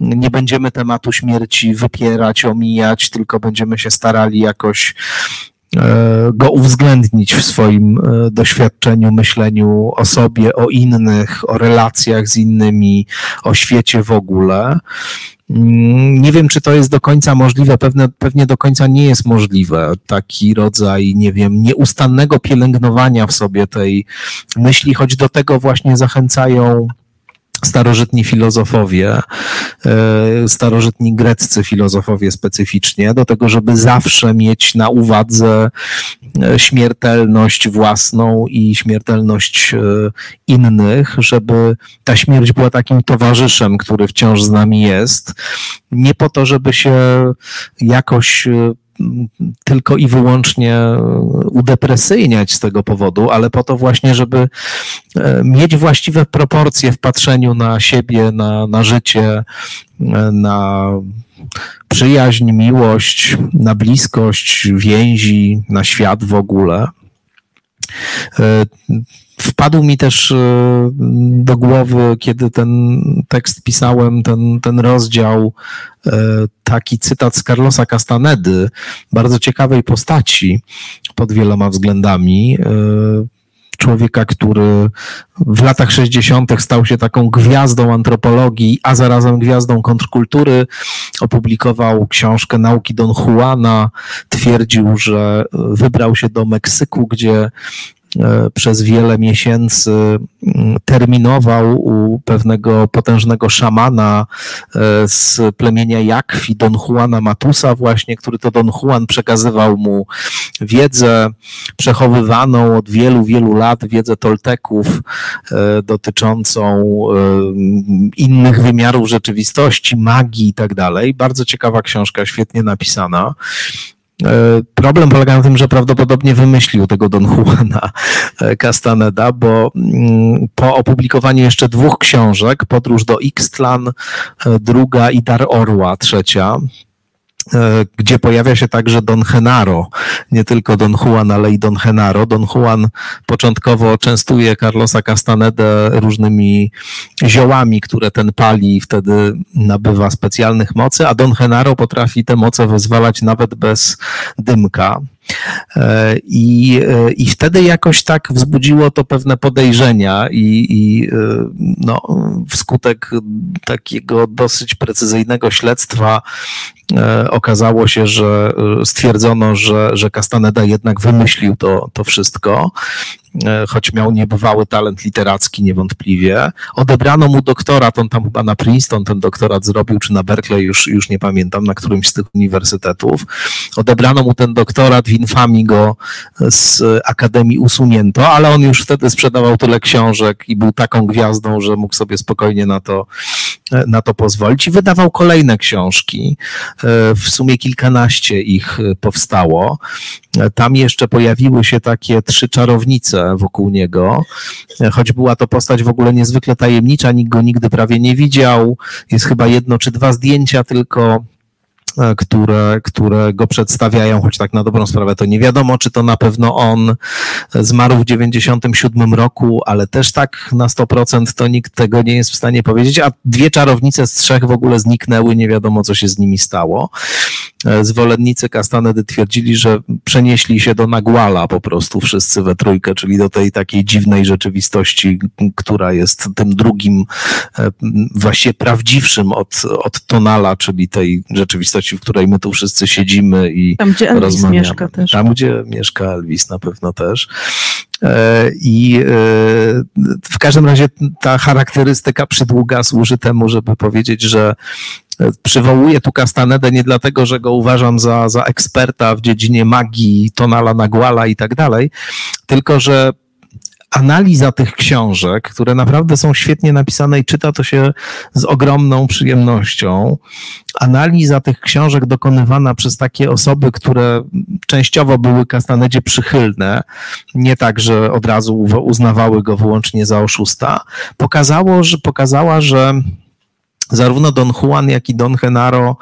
nie będziemy tematu śmierci wypierać, omijać, tylko będziemy się starali jakoś e, go uwzględnić w swoim e, doświadczeniu, myśleniu o sobie, o innych, o relacjach z innymi, o świecie w ogóle. Mm, nie wiem, czy to jest do końca możliwe, pewne, pewnie do końca nie jest możliwe. Taki rodzaj, nie wiem, nieustannego pielęgnowania w sobie tej myśli, choć do tego właśnie zachęcają starożytni filozofowie, e, starożytni greccy filozofowie specyficznie, do tego, żeby zawsze mieć na uwadze śmiertelność własną i śmiertelność e, innych, żeby ta śmierć była takim towarzyszem, który wciąż z nami jest. Nie po to, żeby się jakoś tylko i wyłącznie udepresyjniać z tego powodu, ale po to właśnie, żeby e, mieć właściwe proporcje w patrzeniu na siebie, na, na życie, e, na przyjaźń, miłość, na bliskość, więzi, na świat w ogóle. Wpadł mi też do głowy, kiedy ten tekst pisałem, ten, ten rozdział, taki cytat z Carlosa Castanedy, bardzo ciekawej postaci pod wieloma względami człowieka, który w latach 60. stał się taką gwiazdą antropologii, a zarazem gwiazdą kontrkultury. Opublikował książkę Nauki Don Juana. Twierdził, że wybrał się do Meksyku, gdzie przez wiele miesięcy mm, terminował u pewnego potężnego szamana e, z plemienia Jakwi, Don Juana Matusa właśnie, który to Don Juan przekazywał mu wiedzę przechowywaną od wielu, wielu lat, wiedzę Tolteków e, dotyczącą innych wymiarów rzeczywistości, magii i tak dalej. Bardzo ciekawa książka, świetnie napisana. E, problem polega na tym, że prawdopodobnie wymyślił tego Don Juana e, Castaneda, bo mm, po opublikowaniu jeszcze dwóch książek, Podróż do Ixtlan, e, druga i Dar Orła, trzecia, gdzie pojawia się także Don Genaro, nie tylko Don Juan, ale i Don Genaro. Don Juan początkowo częstuje Carlosa Castanedę różnymi ziołami, które ten pali i wtedy nabywa specjalnych mocy, a Don Genaro potrafi te moce wyzwalać nawet bez dymka. E, I, e, I wtedy jakoś tak wzbudziło to pewne podejrzenia, i, i no, wskutek takiego dosyć precyzyjnego śledztwa E, okazało się, że e, stwierdzono, że, że Castaneda jednak wymyślił to, to wszystko. E, choć miał niebywały talent literacki niewątpliwie. Odebrano mu doktorat, on tam chyba na Princeton ten doktorat zrobił, czy na Berkeley, już, już nie pamiętam, na którymś z tych uniwersytetów. Odebrano mu ten doktorat, w infamii go z Akademii usunięto, ale on już wtedy sprzedawał tyle książek i był taką gwiazdą, że mógł sobie spokojnie na to, na to pozwolić i wydawał kolejne książki. E, w sumie kilkanaście ich powstało. Tam jeszcze pojawiły się takie trzy czarownice wokół niego, choć była to postać w ogóle niezwykle tajemnicza, nikt go nigdy prawie nie widział. Jest chyba jedno czy dwa zdjęcia tylko E, które, które go przedstawiają, choć tak na dobrą sprawę to nie wiadomo, czy to na pewno on zmarł w 97 roku, ale też tak na 100% to nikt tego nie jest w stanie powiedzieć, a dwie czarownice z trzech w ogóle zniknęły, nie wiadomo co się z nimi stało. E, zwolennicy Castanedy twierdzili, że przenieśli się do Naguala po prostu wszyscy we trójkę, czyli do tej takiej dziwnej rzeczywistości, która jest tym drugim, e, właściwie prawdziwszym od, od Tonala, czyli tej rzeczywistości, w której my tu wszyscy siedzimy i Tam, gdzie Elvis rozmawiamy. mieszka też. Tam, gdzie mieszka Elvis na pewno też. E, I w każdym razie ta charakterystyka przydługa służy temu, żeby powiedzieć, że Przywołuję tu Castanedę nie dlatego, że go uważam za, za eksperta w dziedzinie magii, Tonala Naguala i tak dalej, tylko że analiza tych książek, które naprawdę są świetnie napisane i czyta to się z ogromną przyjemnością. Analiza tych książek dokonywana przez takie osoby, które częściowo były Castanedzie przychylne, nie tak, że od razu uznawały go wyłącznie za oszusta, pokazało, że, pokazała, że zarówno Don Juan, jak i Don Genaro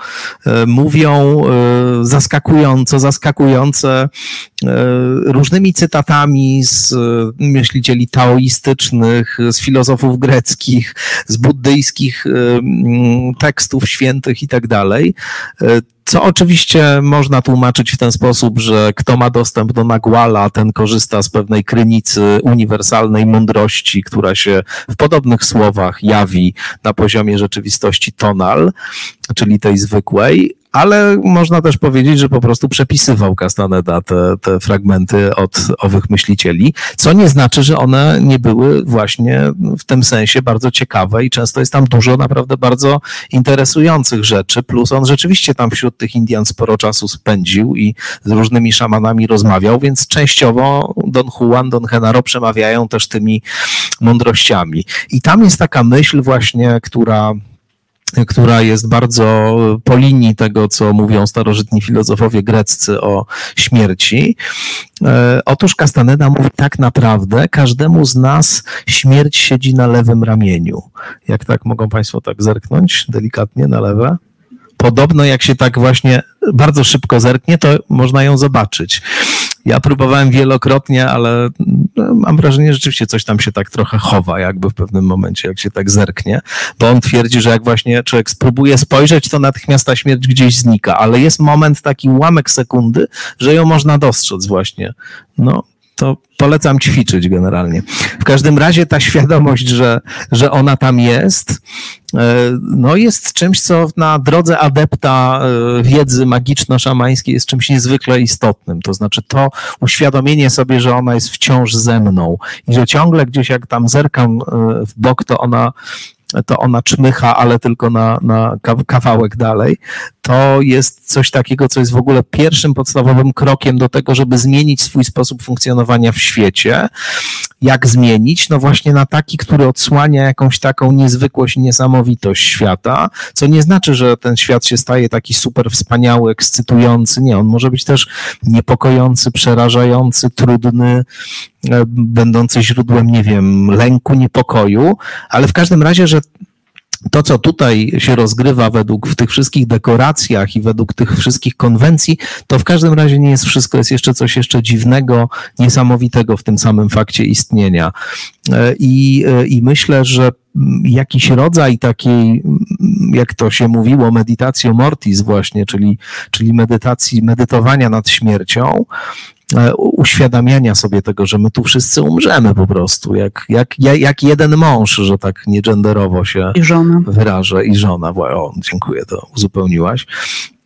e, mówią e, zaskakująco, zaskakujące e, różnymi cytatami z myślicieli taoistycznych, z filozofów greckich, z buddyjskich tekstów świętych i tak dalej. Co oczywiście można tłumaczyć w ten sposób, że kto ma dostęp do Nagwala, ten korzysta z pewnej krynicy uniwersalnej mądrości, która się w podobnych słowach jawi na poziomie rzeczywistości tonal, czyli tej zwykłej, ale można też powiedzieć, że po prostu przepisywał Castaneda te, te fragmenty od owych myślicieli, co nie znaczy, że one nie były właśnie w tym sensie bardzo ciekawe i często jest tam dużo naprawdę bardzo interesujących rzeczy, plus on rzeczywiście tam wśród tych Indian sporo czasu spędził i z różnymi szamanami rozmawiał, więc częściowo Don Juan, Don Genaro przemawiają też tymi mądrościami. I tam jest taka myśl właśnie, która która jest bardzo po linii tego, co mówią starożytni filozofowie greccy o śmierci. E, otóż Castaneda mówi tak naprawdę, każdemu z nas śmierć siedzi na lewym ramieniu. Jak tak mogą Państwo tak zerknąć delikatnie na lewe? Podobno jak się tak właśnie bardzo szybko zerknie, to można ją zobaczyć. Ja próbowałem wielokrotnie, ale no, mam wrażenie, że rzeczywiście coś tam się tak trochę chowa, jakby w pewnym momencie, jak się tak zerknie, bo on twierdzi, że jak właśnie człowiek spróbuje spojrzeć, to natychmiast ta śmierć gdzieś znika, ale jest moment, taki ułamek sekundy, że ją można dostrzec właśnie. No, to polecam ćwiczyć generalnie. W każdym razie ta świadomość, że, że ona tam jest, e, no jest czymś, co na drodze adepta e, wiedzy magiczno-szamańskiej jest czymś niezwykle istotnym. To znaczy to uświadomienie sobie, że ona jest wciąż ze mną i że ciągle gdzieś jak tam zerkam e, w bok, to ona to ona czmycha, ale tylko na, na kawałek dalej. To jest coś takiego, co jest w ogóle pierwszym podstawowym krokiem do tego, żeby zmienić swój sposób funkcjonowania w świecie. Jak zmienić? No właśnie na taki, który odsłania jakąś taką niezwykłość i niesamowitość świata, co nie znaczy, że ten świat się staje taki super wspaniały, ekscytujący. Nie, on może być też niepokojący, przerażający, trudny, będący źródłem, nie wiem, lęku, niepokoju, ale w każdym razie, że to, co tutaj się rozgrywa według w tych wszystkich dekoracjach i według tych wszystkich konwencji, to w każdym razie nie jest wszystko, jest jeszcze coś jeszcze dziwnego, niesamowitego w tym samym fakcie istnienia. E, I, e, i myślę, że jakiś rodzaj takiej, jak to się mówiło, meditacji mortis właśnie, czyli, czyli medytacji, medytowania nad śmiercią, E, uświadamiania sobie tego, że my tu wszyscy umrzemy po prostu, jak, jak, jak jeden mąż, że tak niegenderowo się I żona. wyrażę, i żona. O, dziękuję, to uzupełniłaś.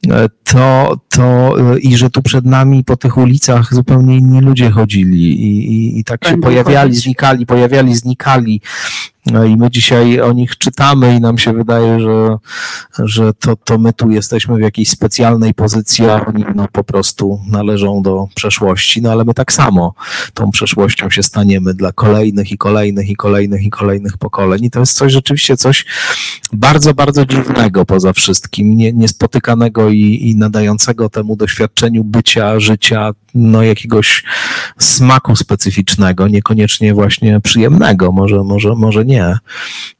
E, to, to e, i że tu przed nami po tych ulicach zupełnie inni ludzie chodzili i, i, i tak się pojawiali, znikali, pojawiali, znikali. No i my dzisiaj o nich czytamy i nam się wydaje, że, że to, to my tu jesteśmy w jakiejś specjalnej pozycji, a oni no, po prostu należą do przeszłości. No ale my tak samo tą przeszłością się staniemy dla kolejnych i kolejnych i kolejnych i kolejnych pokoleń. I to jest coś rzeczywiście coś bardzo, bardzo dziwnego poza wszystkim, nie, niespotykanego i, i nadającego temu doświadczeniu bycia, życia, no jakiegoś smaku specyficznego, niekoniecznie właśnie przyjemnego, może, może, może nie,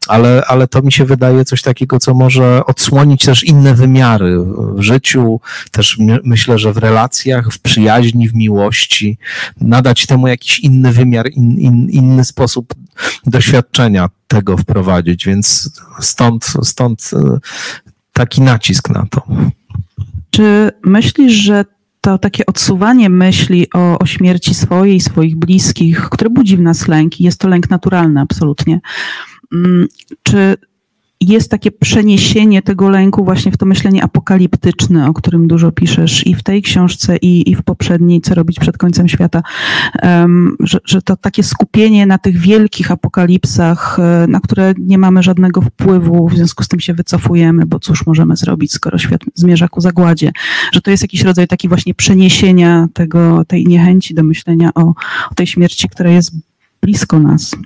ale, ale to mi się wydaje coś takiego, co może odsłonić też inne wymiary w życiu, też myślę, że w relacjach, w przyjaźni, w miłości, nadać temu jakiś inny wymiar, in, in, inny sposób doświadczenia tego wprowadzić, więc stąd, stąd e, taki nacisk na to. Czy myślisz, że to takie odsuwanie myśli o, o śmierci swojej, swoich bliskich, które budzi w nas lęk, i jest to lęk naturalny absolutnie. Mm, czy jest takie przeniesienie tego lęku właśnie w to myślenie apokaliptyczne, o którym dużo piszesz i w tej książce, i, i w poprzedniej, co robić przed końcem świata, że, że to takie skupienie na tych wielkich apokalipsach, e, na które nie mamy żadnego wpływu, w związku z tym się wycofujemy, bo cóż możemy zrobić, skoro świat zmierza ku zagładzie, że to jest jakiś rodzaj taki właśnie przeniesienia tego, tej niechęci do myślenia o, o tej śmierci, która jest blisko nas.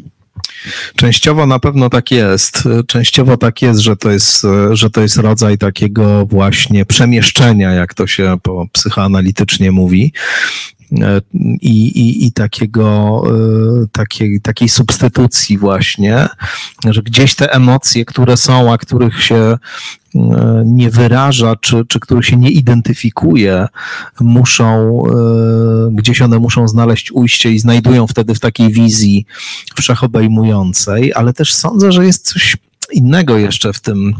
Częściowo na pewno tak jest. Częściowo tak jest, że to jest, że to jest rodzaj takiego właśnie przemieszczenia, jak to się po psychoanalitycznie mówi. I, i, i takiego, takiej, takiej substytucji właśnie, że gdzieś te emocje, które są, a których się E, nie wyraża, czy, czy których się nie identyfikuje, muszą, e, gdzieś one muszą znaleźć ujście i znajdują wtedy w takiej wizji wszechobejmującej, ale też sądzę, że jest coś innego jeszcze w tym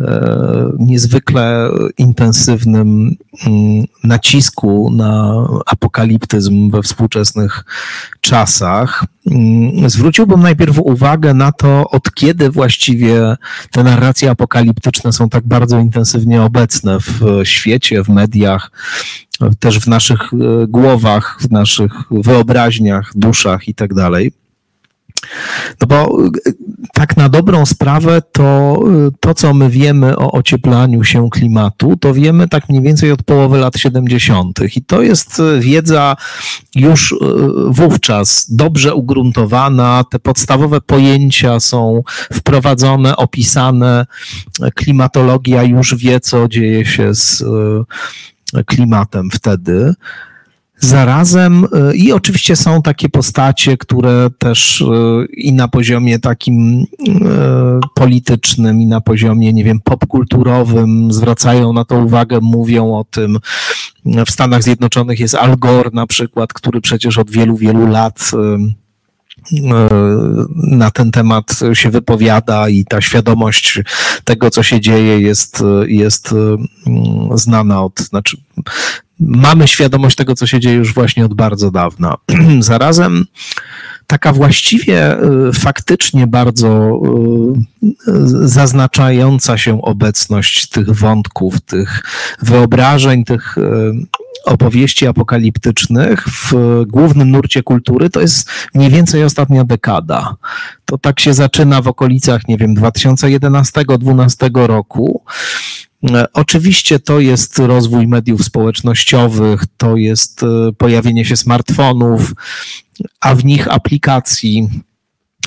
e, niezwykle intensywnym mm, nacisku na apokaliptyzm we współczesnych czasach. Mm, zwróciłbym najpierw uwagę na to, od kiedy właściwie te narracje apokaliptyczne są tak bardzo intensywnie obecne w świecie, w mediach, też w naszych e, głowach, w naszych wyobraźniach, duszach i tak. No bo y, tak na dobrą sprawę to, y, to, co my wiemy o ocieplaniu się klimatu, to wiemy tak mniej więcej od połowy lat 70. I to jest y, wiedza już wówczas dobrze ugruntowana, te podstawowe pojęcia są wprowadzone, opisane, klimatologia już wie, co dzieje się z klimatem wtedy. Zarazem y, i oczywiście są takie postacie, które też y, i na poziomie takim y, politycznym, i na poziomie, nie wiem, popkulturowym zwracają na to uwagę, mówią o tym, W Stanach Zjednoczonych jest Al Gore na przykład, który przecież od wielu, wielu lat na ten temat się wypowiada i ta świadomość tego, co się dzieje, jest, jest znana od, znaczy mamy świadomość tego, co się dzieje już właśnie od bardzo dawna. Zarazem taka właściwie y, faktycznie bardzo y, zaznaczająca się obecność tych wątków, tych wyobrażeń, tych y, opowieści apokaliptycznych w głównym nurcie kultury to jest mniej więcej ostatnia dekada. To tak się zaczyna w okolicach, nie wiem, 2011-2012 roku. Oczywiście to jest rozwój mediów społecznościowych, to jest pojawienie się smartfonów, a w nich aplikacji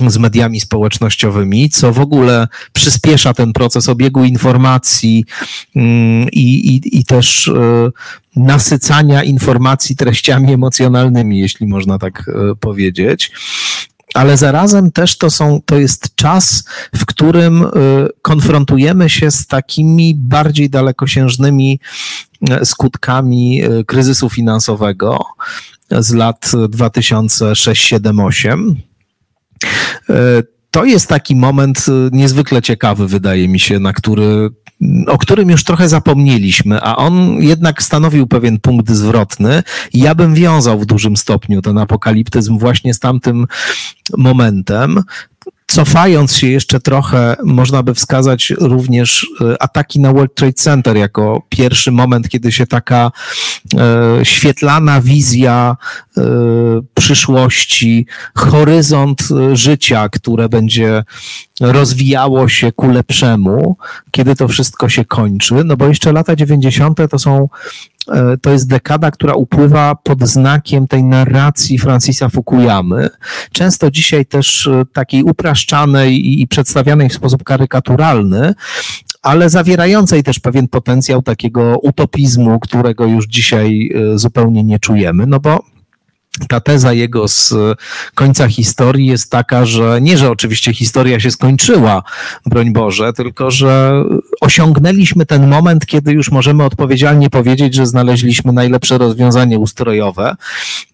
z mediami społecznościowymi, co w ogóle przyspiesza ten proces obiegu informacji mm, i, i, i też e, nasycania informacji treściami emocjonalnymi, jeśli można tak e, powiedzieć ale zarazem też to, są, to jest czas, w którym e, konfrontujemy się z takimi bardziej dalekosiężnymi skutkami kryzysu finansowego, z lat 2006, 7, 8. To jest taki moment e, niezwykle ciekawy, wydaje mi się, na który, o którym już trochę zapomnieliśmy, a on jednak stanowił pewien punkt zwrotny. Ja bym wiązał w dużym stopniu ten apokaliptyzm właśnie z tamtym momentem. Cofając się jeszcze trochę, można by wskazać również e, ataki na World Trade Center jako pierwszy moment, kiedy się taka e, świetlana wizja przyszłości, horyzont życia, które będzie rozwijało się ku lepszemu, kiedy to wszystko się kończy, no bo jeszcze lata 90. to są E, to jest dekada, która upływa pod znakiem tej narracji Francisa Fukuyamy, często dzisiaj też takiej upraszczanej i przedstawianej w sposób karykaturalny, ale zawierającej też pewien potencjał takiego utopizmu, którego już dzisiaj zupełnie nie czujemy, no bo ta teza jego z końca historii jest taka, że nie, że oczywiście historia się skończyła, broń Boże, tylko że osiągnęliśmy ten moment, kiedy już możemy odpowiedzialnie powiedzieć, że znaleźliśmy najlepsze rozwiązanie ustrojowe,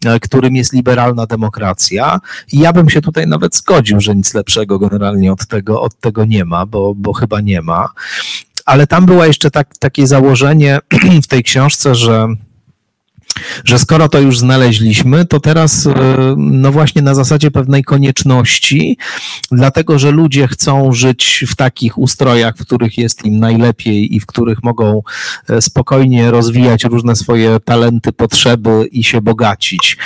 e, którym jest liberalna demokracja. I ja bym się tutaj nawet zgodził, że nic lepszego generalnie od tego, od tego nie ma, bo, bo chyba nie ma. Ale tam było jeszcze tak, takie założenie w tej książce, że że skoro to już znaleźliśmy, to teraz, e, no właśnie na zasadzie pewnej konieczności, dlatego że ludzie chcą żyć w takich ustrojach, w których jest im najlepiej i w których mogą e, spokojnie rozwijać różne swoje talenty, potrzeby i się bogacić.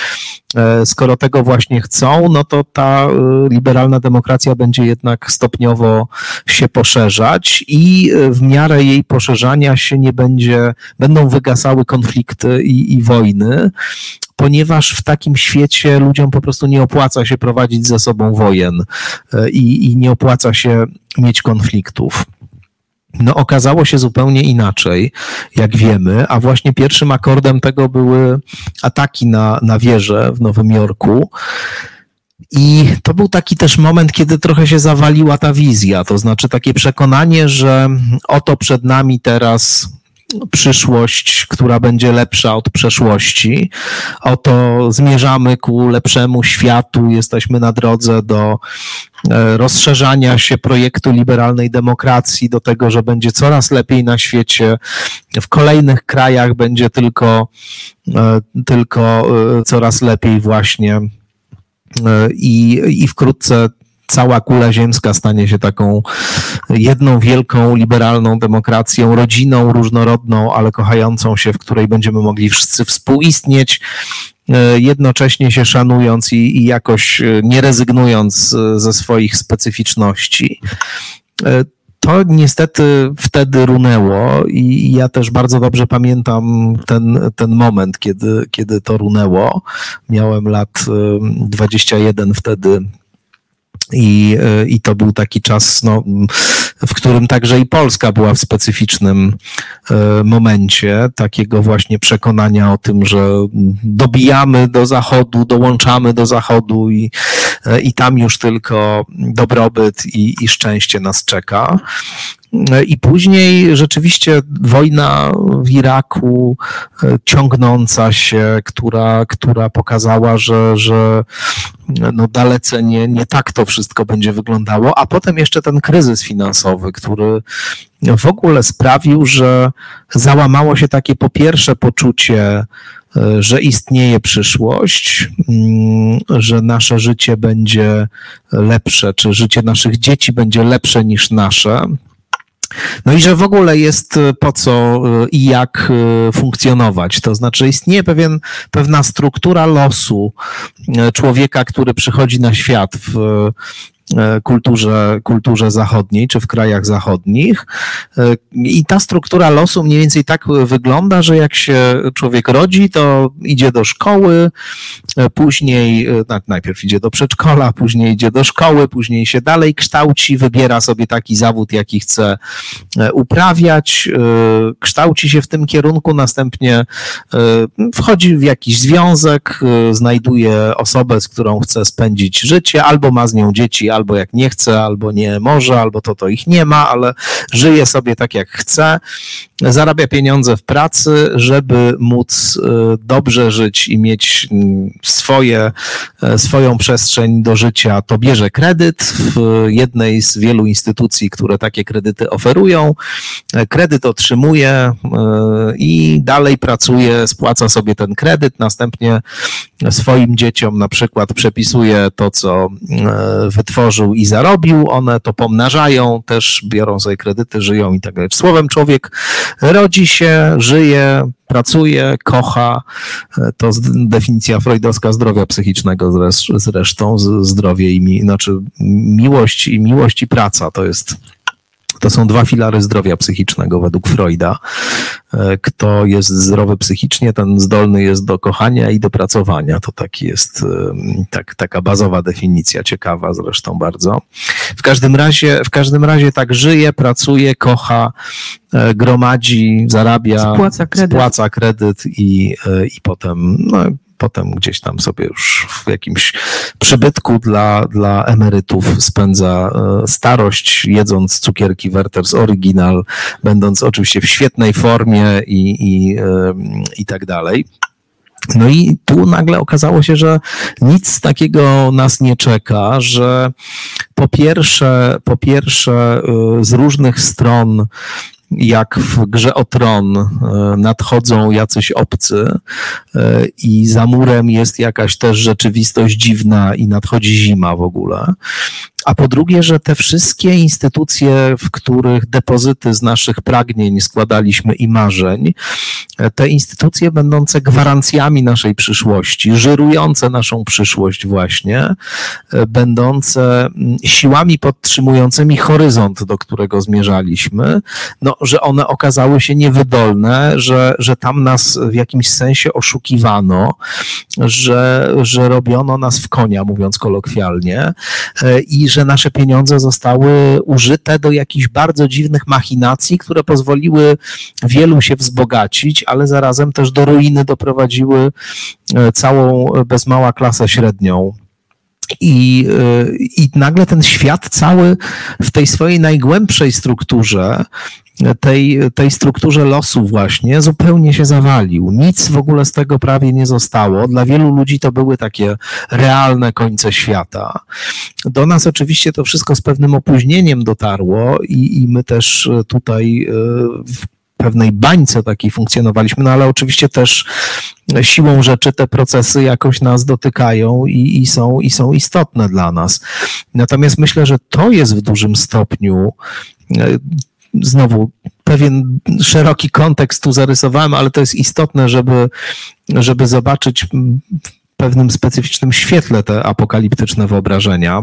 E, skoro tego właśnie chcą, no to ta liberalna demokracja będzie jednak stopniowo się poszerzać i w miarę jej poszerzania się nie będzie, będą wygasały konflikty i, i wojny ponieważ w takim świecie ludziom po prostu nie opłaca się prowadzić ze sobą wojen e, i, i nie opłaca się mieć konfliktów. No, okazało się zupełnie inaczej, jak wiemy, a właśnie pierwszym akordem tego były ataki na, na wieżę w Nowym Jorku. I to był taki też moment, kiedy trochę się zawaliła ta wizja, to znaczy takie przekonanie, że oto przed nami teraz przyszłość, która będzie lepsza od przeszłości. Oto zmierzamy ku lepszemu światu, jesteśmy na drodze do e, rozszerzania się projektu liberalnej demokracji, do tego, że będzie coraz lepiej na świecie. W kolejnych krajach będzie tylko, e, tylko e, coraz lepiej właśnie. I, i wkrótce cała kula ziemska stanie się taką jedną wielką liberalną demokracją, rodziną różnorodną, ale kochającą się, w której będziemy mogli wszyscy współistnieć, e, jednocześnie się szanując i, i jakoś e, nie rezygnując e, ze swoich specyficzności. To niestety wtedy runęło i ja też bardzo dobrze pamiętam ten, ten moment, kiedy, kiedy to runęło. Miałem lat 21 wtedy i, e, I to był taki czas, no, w którym także i Polska była w specyficznym e, momencie takiego właśnie przekonania o tym, że dobijamy do Zachodu, dołączamy do Zachodu i, e, i tam już tylko dobrobyt i, i szczęście nas czeka. I później rzeczywiście wojna w Iraku ciągnąca się, która, która pokazała, że, że no dalece nie, nie tak to wszystko będzie wyglądało, a potem jeszcze ten kryzys finansowy, który w ogóle sprawił, że załamało się takie po pierwsze poczucie, że istnieje przyszłość, mm, że nasze życie będzie lepsze, czy życie naszych dzieci będzie lepsze niż nasze. No i że w ogóle jest po co i jak funkcjonować. To znaczy, istnieje pewien, pewna struktura losu człowieka, który przychodzi na świat w E, kulturze, kulturze zachodniej czy w krajach zachodnich. E, I ta struktura losu mniej więcej tak wygląda, że jak się człowiek rodzi, to idzie do szkoły, e, później najpierw idzie do przedszkola, później idzie do szkoły, później się dalej kształci, wybiera sobie taki zawód, jaki chce uprawiać, kształci się w tym kierunku, następnie wchodzi w jakiś związek, znajduje osobę, z którą chce spędzić życie, albo ma z nią dzieci, albo jak nie chce, albo nie może, albo to to ich nie ma, ale żyje sobie tak jak chce, zarabia pieniądze w pracy, żeby móc e, dobrze żyć i mieć mm, swoje, e, swoją przestrzeń do życia, to bierze kredyt w jednej z wielu instytucji, które takie kredyty oferują. E, kredyt otrzymuje i dalej pracuje, spłaca sobie ten kredyt, następnie swoim dzieciom na przykład przepisuje to, co wytworzył stworzył i zarobił, one to pomnażają, też biorą sobie kredyty, żyją i tak dalej. Słowem, człowiek rodzi się, żyje, pracuje, kocha. To definicja freudowska zdrowia psychicznego zresztą, zdrowie i mi, znaczy miłość i miłość i praca to jest to są dwa filary zdrowia psychicznego według Freuda. E, kto jest zdrowy psychicznie, ten zdolny jest do kochania i do pracowania. To taki jest e, tak, taka bazowa definicja, ciekawa zresztą bardzo. W każdym razie, w każdym razie tak żyje, pracuje, kocha, e, gromadzi, zarabia, spłaca kredyt, spłaca kredyt i, i potem no, potem gdzieś tam sobie już w jakimś przybytku dla, dla emerytów spędza e, starość, jedząc cukierki Werther's Original, będąc oczywiście w świetnej formie i, i, e, i tak dalej. No i tu nagle okazało się, że nic takiego nas nie czeka, że po pierwsze, po pierwsze e, z różnych stron jak w grze o tron e, nadchodzą jacyś obcy e, i za murem jest jakaś też rzeczywistość dziwna i nadchodzi zima w ogóle a po drugie, że te wszystkie instytucje, w których depozyty z naszych pragnień składaliśmy i marzeń, te instytucje będące gwarancjami naszej przyszłości, żyrujące naszą przyszłość właśnie, będące siłami podtrzymującymi horyzont, do którego zmierzaliśmy, no, że one okazały się niewydolne, że, że tam nas w jakimś sensie oszukiwano, że, że robiono nas w konia, mówiąc kolokwialnie, i że nasze pieniądze zostały użyte do jakichś bardzo dziwnych machinacji, które pozwoliły wielu się wzbogacić, ale zarazem też do ruiny doprowadziły e, całą bez mała klasę średnią. I, e, I nagle ten świat cały w tej swojej najgłębszej strukturze tej, tej strukturze losu właśnie zupełnie się zawalił. Nic w ogóle z tego prawie nie zostało. Dla wielu ludzi to były takie realne końce świata. Do nas oczywiście to wszystko z pewnym opóźnieniem dotarło i, i my też tutaj e, w pewnej bańce takiej funkcjonowaliśmy, no ale oczywiście też siłą rzeczy te procesy jakoś nas dotykają i, i, są, i są istotne dla nas. Natomiast myślę, że to jest w dużym stopniu e, znowu pewien szeroki kontekst tu zarysowałem, ale to jest istotne, żeby, żeby zobaczyć w pewnym specyficznym świetle te apokaliptyczne wyobrażenia.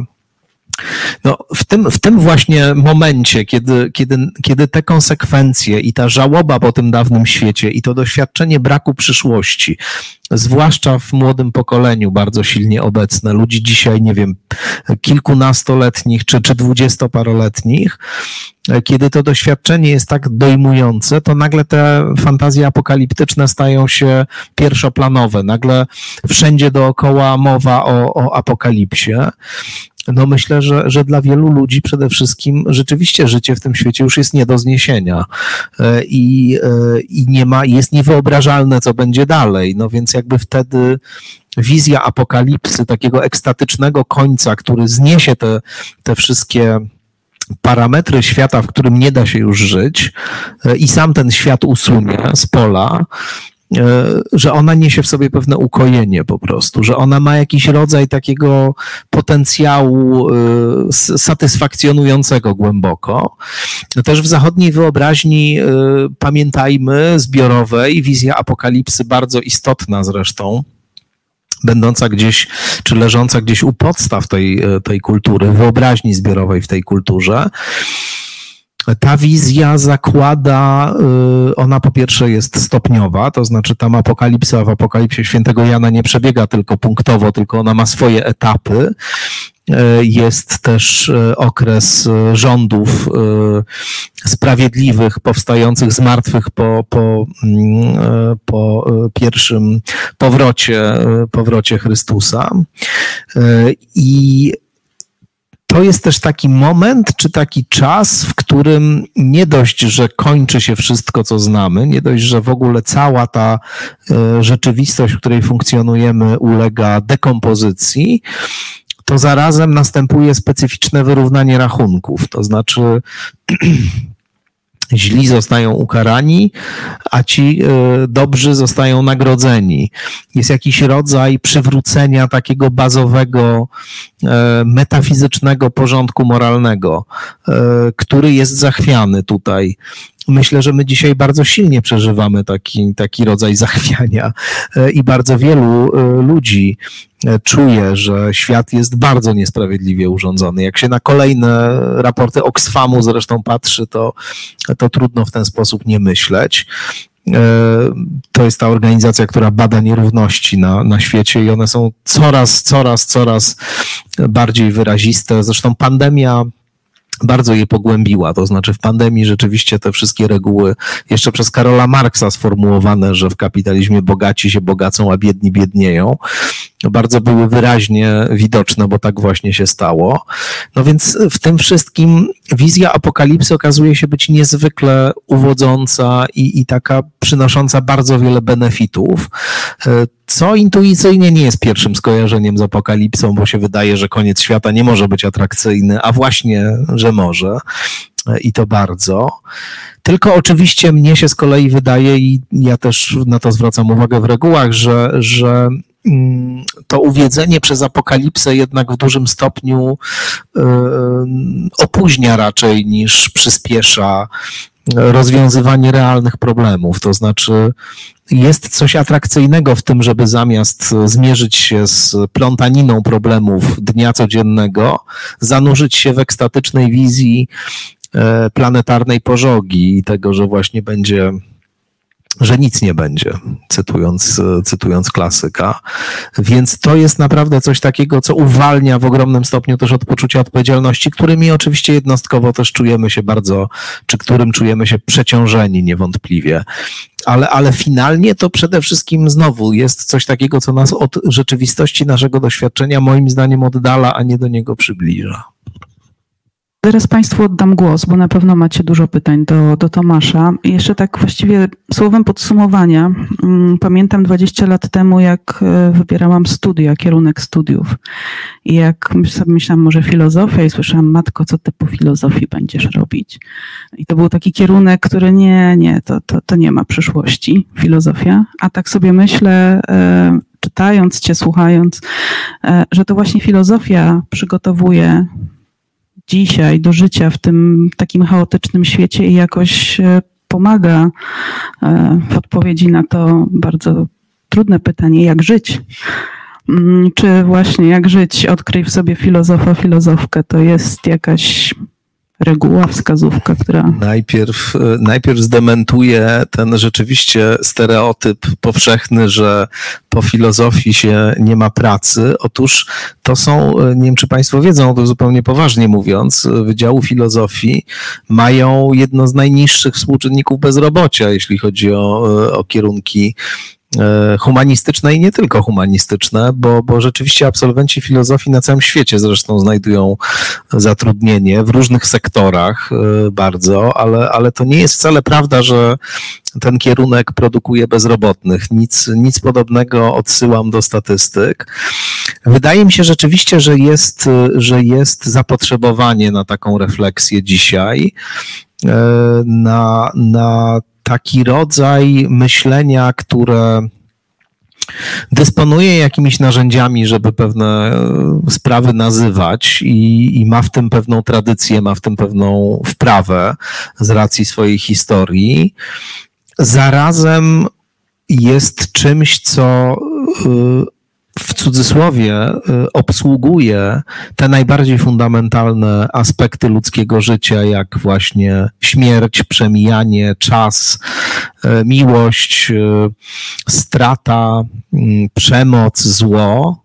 No, w, tym, w tym właśnie momencie, kiedy, kiedy, kiedy te konsekwencje i ta żałoba po tym dawnym świecie i to doświadczenie braku przyszłości, zwłaszcza w młodym pokoleniu bardzo silnie obecne, ludzi dzisiaj, nie wiem, kilkunastoletnich czy, czy dwudziestoparoletnich, kiedy to doświadczenie jest tak dojmujące, to nagle te fantazje apokaliptyczne stają się pierwszoplanowe. Nagle wszędzie dookoła mowa o, o apokalipsie. No myślę, że, że dla wielu ludzi przede wszystkim rzeczywiście życie w tym świecie już jest nie do zniesienia e, i, e, i nie ma, jest niewyobrażalne, co będzie dalej. No więc jakby wtedy wizja apokalipsy, takiego ekstatycznego końca, który zniesie te, te wszystkie parametry świata, w którym nie da się już żyć e, i sam ten świat usunie z pola, że ona niesie w sobie pewne ukojenie po prostu, że ona ma jakiś rodzaj takiego potencjału e, satysfakcjonującego głęboko. Też w zachodniej wyobraźni e, pamiętajmy zbiorowej, wizja apokalipsy bardzo istotna zresztą, będąca gdzieś, czy leżąca gdzieś u podstaw tej, tej kultury, wyobraźni zbiorowej w tej kulturze, ta wizja zakłada, y, ona po pierwsze jest stopniowa, to znaczy tam apokalipsa w apokalipsie świętego Jana nie przebiega tylko punktowo, tylko ona ma swoje etapy. Y, jest też y, okres rządów sprawiedliwych, powstających z martwych po, po, mm, po pierwszym powrocie, powrocie Chrystusa. I to jest też taki moment, czy taki czas, w którym nie dość, że kończy się wszystko, co znamy, nie dość, że w ogóle cała ta e, rzeczywistość, w której funkcjonujemy, ulega dekompozycji, to zarazem następuje specyficzne wyrównanie rachunków. To znaczy, źli zostają ukarani, a ci e, dobrzy zostają nagrodzeni. Jest jakiś rodzaj przywrócenia takiego bazowego, e, metafizycznego porządku moralnego, e, który jest zachwiany tutaj. Myślę, że my dzisiaj bardzo silnie przeżywamy taki, taki rodzaj zachwiania i bardzo wielu ludzi E, czuje, że świat jest bardzo niesprawiedliwie urządzony. Jak się na kolejne raporty Oxfamu zresztą patrzy, to, to trudno w ten sposób nie myśleć. E, to jest ta organizacja, która bada nierówności na, na świecie i one są coraz, coraz, coraz bardziej wyraziste. Zresztą pandemia bardzo je pogłębiła. To znaczy w pandemii rzeczywiście te wszystkie reguły, jeszcze przez Karola Marksa sformułowane, że w kapitalizmie bogaci się bogacą, a biedni biednieją, bardzo były wyraźnie widoczne, bo tak właśnie się stało. No więc w tym wszystkim wizja apokalipsy okazuje się być niezwykle uwodząca i, i taka przynosząca bardzo wiele benefitów co intuicyjnie nie jest pierwszym skojarzeniem z apokalipsą, bo się wydaje, że koniec świata nie może być atrakcyjny, a właśnie, że może i to bardzo. Tylko oczywiście mnie się z kolei wydaje, i ja też na to zwracam uwagę w regułach, że, że mm, to uwiedzenie przez apokalipsę jednak w dużym stopniu yy, opóźnia raczej niż przyspiesza rozwiązywanie realnych problemów. To znaczy, jest coś atrakcyjnego w tym, żeby zamiast zmierzyć się z plątaniną problemów dnia codziennego, zanurzyć się w ekstatycznej wizji e, planetarnej pożogi i tego, że właśnie będzie że nic nie będzie, cytując, cytując klasyka. Więc to jest naprawdę coś takiego, co uwalnia w ogromnym stopniu też od poczucia odpowiedzialności, którymi oczywiście jednostkowo też czujemy się bardzo, czy którym czujemy się przeciążeni niewątpliwie. Ale, ale finalnie to przede wszystkim znowu jest coś takiego, co nas od rzeczywistości naszego doświadczenia moim zdaniem oddala, a nie do niego przybliża. Zaraz Państwu oddam głos, bo na pewno macie dużo pytań do, do Tomasza. Jeszcze tak właściwie słowem podsumowania. Mm, pamiętam 20 lat temu, jak e, wybierałam studia, kierunek studiów. I jak sobie myślałam, może filozofia i słyszałam, matko, co ty po filozofii będziesz robić? I to był taki kierunek, który nie, nie, to, to, to nie ma przyszłości, filozofia. A tak sobie myślę, e, czytając cię, słuchając, e, że to właśnie filozofia przygotowuje dzisiaj do życia w tym takim chaotycznym świecie i jakoś e, pomaga e, w odpowiedzi na to bardzo trudne pytanie, jak żyć. Mm, czy właśnie jak żyć, odkryj w sobie filozofa, filozofkę, to jest jakaś reguła, wskazówka, która. Najpierw, najpierw zdementuje ten rzeczywiście stereotyp powszechny, że po filozofii się nie ma pracy. Otóż to są, nie wiem czy Państwo wiedzą, to zupełnie poważnie mówiąc, Wydziału Filozofii mają jedno z najniższych współczynników bezrobocia, jeśli chodzi o, o kierunki e, humanistyczne i nie tylko humanistyczne, bo, bo rzeczywiście absolwenci filozofii na całym świecie zresztą znajdują zatrudnienie w różnych sektorach e, bardzo, ale, ale to nie jest wcale prawda, że ten kierunek produkuje bezrobotnych. Nic, nic podobnego odsyłam do statystyk. Wydaje mi się rzeczywiście, że jest, że jest zapotrzebowanie na taką refleksję dzisiaj, e, na, na taki rodzaj myślenia, które dysponuje jakimiś narzędziami, żeby pewne e, sprawy nazywać i, i, ma w tym pewną tradycję, ma w tym pewną wprawę z racji swojej historii. Zarazem jest czymś, co e, w cudzysłowie y, obsługuje te najbardziej fundamentalne aspekty ludzkiego życia, jak właśnie śmierć, przemijanie, czas, y, miłość, y, strata, mm, przemoc, zło.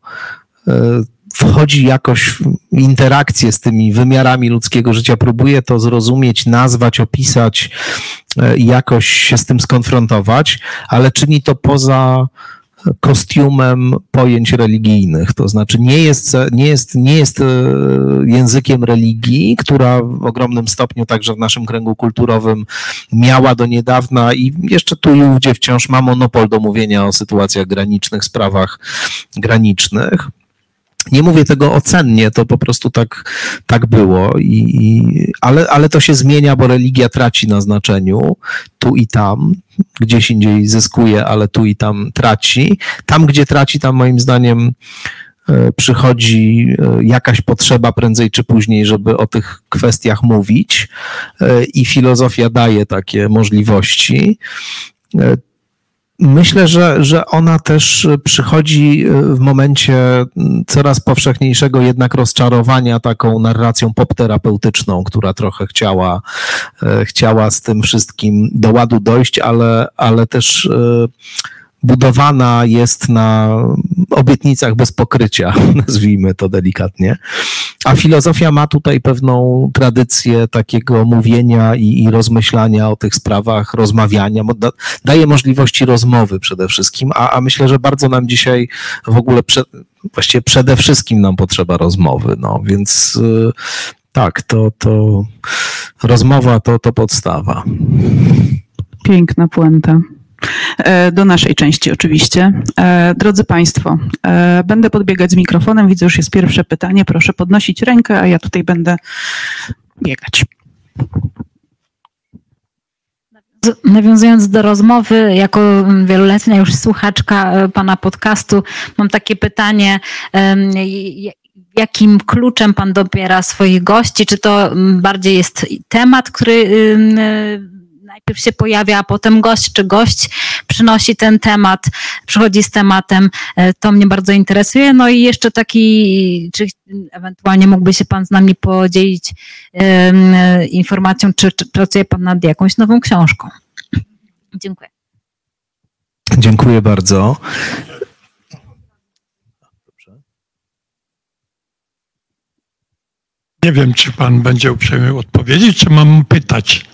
Wchodzi jakoś w interakcję z tymi wymiarami ludzkiego życia, próbuje to zrozumieć, nazwać, opisać, jakoś się z tym skonfrontować, ale czyni to poza kostiumem pojęć religijnych. To znaczy nie jest, nie jest, nie jest e, językiem religii, która w ogromnym stopniu także w naszym kręgu kulturowym miała do niedawna i jeszcze tu i ówdzie wciąż ma monopol do mówienia o sytuacjach granicznych, sprawach granicznych. Nie mówię tego ocennie, to po prostu tak, tak było, i, i, ale, ale to się zmienia, bo religia traci na znaczeniu tu i tam. Gdzieś indziej zyskuje, ale tu i tam traci. Tam, gdzie traci, tam moim zdaniem e, przychodzi e, jakaś potrzeba prędzej czy później, żeby o tych kwestiach mówić, e, i filozofia daje takie możliwości. Myślę, że, że ona też przychodzi e, w momencie coraz powszechniejszego jednak rozczarowania taką narracją popterapeutyczną, która trochę chciała, e, chciała z tym wszystkim do ładu dojść, ale, ale też e, budowana jest na obietnicach bez pokrycia, nazwijmy to delikatnie. A filozofia ma tutaj pewną tradycję takiego mówienia i, i rozmyślania o tych sprawach, rozmawiania, da, daje możliwości rozmowy przede wszystkim, a, a myślę, że bardzo nam dzisiaj w ogóle, prze, właściwie przede wszystkim nam potrzeba rozmowy, no więc y, tak, to, to rozmowa to, to podstawa. Piękna puenta. E, do naszej części oczywiście. E, drodzy Państwo, e, będę podbiegać z mikrofonem. Widzę, już jest pierwsze pytanie. Proszę podnosić rękę, a ja tutaj będę biegać. Nawiązując do rozmowy, jako wieloletnia już słuchaczka Pana podcastu, mam takie pytanie. Jakim kluczem Pan dobiera swoich gości? Czy to bardziej jest temat, który najpierw się pojawia, a potem gość czy gość przynosi ten temat, przychodzi z tematem. E, to mnie bardzo interesuje. No i jeszcze taki, czy ewentualnie mógłby się Pan z nami podzielić um, informacją, czy, czy pracuje Pan nad jakąś nową książką? Dziękuję. Dziękuję bardzo. Nie wiem, czy pan będzie uprzejmy odpowiedzieć, czy mam pytać.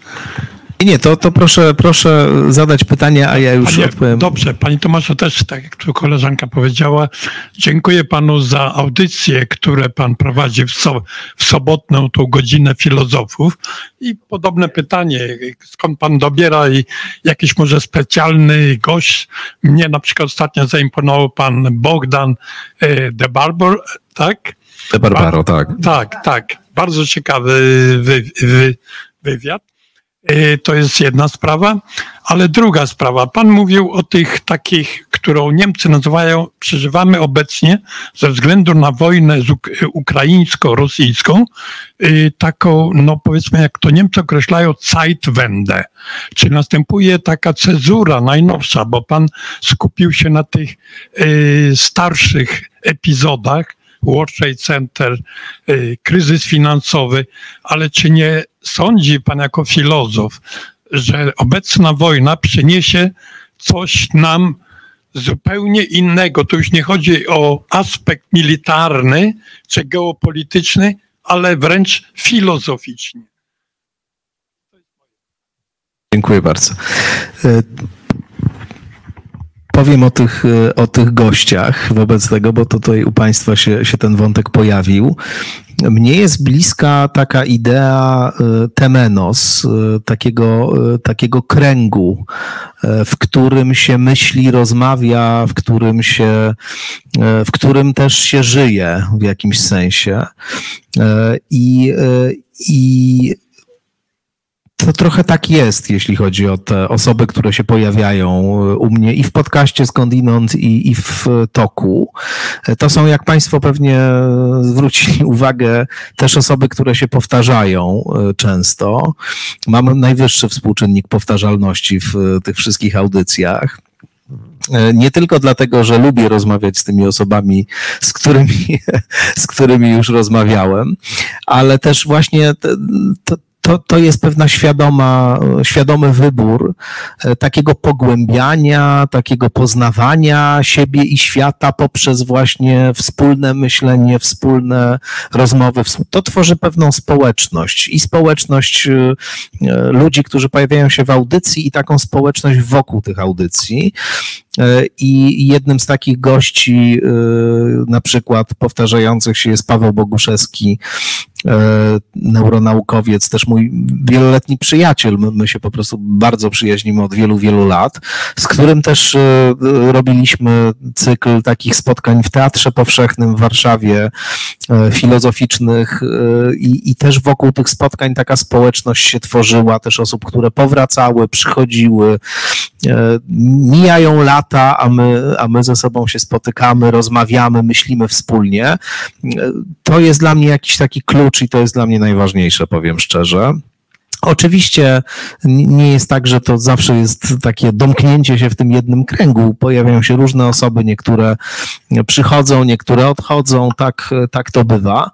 Nie, to, to proszę, proszę zadać pytanie, a ja już Panie, odpowiem. Dobrze, Pani Tomaszu też, tak jak tu koleżanka powiedziała, dziękuję Panu za audycje, które Pan prowadzi w, so, w sobotną tą godzinę filozofów i podobne pytanie, skąd Pan dobiera i jakiś może specjalny gość. Mnie na przykład ostatnio zaimponował Pan Bogdan e, de Barbor, tak? De Barbaro, tak. Tak, tak. Bardzo ciekawy wy, wy, wywiad. Y, to jest jedna sprawa, ale druga sprawa. Pan mówił o tych takich, którą Niemcy nazywają, przeżywamy obecnie ze względu na wojnę ukraińsko-rosyjską, y, taką, no powiedzmy, jak to Niemcy określają, Zeitwende. Czy następuje taka cezura najnowsza, bo pan skupił się na tych y, starszych epizodach, World Trade Center, y, kryzys finansowy, ale czy nie sądzi pan jako filozof, że obecna wojna przyniesie coś nam zupełnie innego? To już nie chodzi o aspekt militarny czy geopolityczny, ale wręcz filozoficznie. Dziękuję bardzo. Powiem o tych, o tych gościach wobec tego, bo tutaj u Państwa się, się ten wątek pojawił. Mnie jest bliska taka idea e, temenos, e, takiego, e, takiego kręgu, w którym się myśli, rozmawia, w którym się, w którym też się żyje w jakimś sensie. I, i to trochę tak jest, jeśli chodzi o te osoby, które się pojawiają u mnie i w podcaście skądinąd, i, i w toku. To są, jak Państwo pewnie zwrócili uwagę, też osoby, które się powtarzają e, często. Mam najwyższy współczynnik powtarzalności w tych wszystkich audycjach. E, nie tylko dlatego, że lubię rozmawiać z tymi osobami, z którymi, z którymi już rozmawiałem, ale też właśnie to, to, to jest pewna świadoma, świadomy wybór e, takiego pogłębiania, takiego poznawania siebie i świata poprzez właśnie wspólne myślenie, wspólne rozmowy. To tworzy pewną społeczność i społeczność e, e, ludzi, którzy pojawiają się w audycji i taką społeczność wokół tych audycji. I jednym z takich gości, na przykład powtarzających się jest Paweł Boguszewski, neuronaukowiec, też mój wieloletni przyjaciel. My, my, się po prostu bardzo przyjaźnimy od wielu, wielu lat, z którym też e, robiliśmy cykl takich spotkań w Teatrze Powszechnym w Warszawie, e, filozoficznych i, i też wokół tych spotkań taka społeczność się tworzyła, też osób, które powracały, przychodziły. Mijają lata, a my, a my ze sobą się spotykamy, rozmawiamy, myślimy wspólnie. To jest dla mnie jakiś taki klucz i to jest dla mnie najważniejsze, powiem szczerze. Oczywiście nie jest tak, że to zawsze jest takie domknięcie się w tym jednym kręgu. Pojawiają się różne osoby, niektóre przychodzą, niektóre odchodzą, tak, tak to bywa.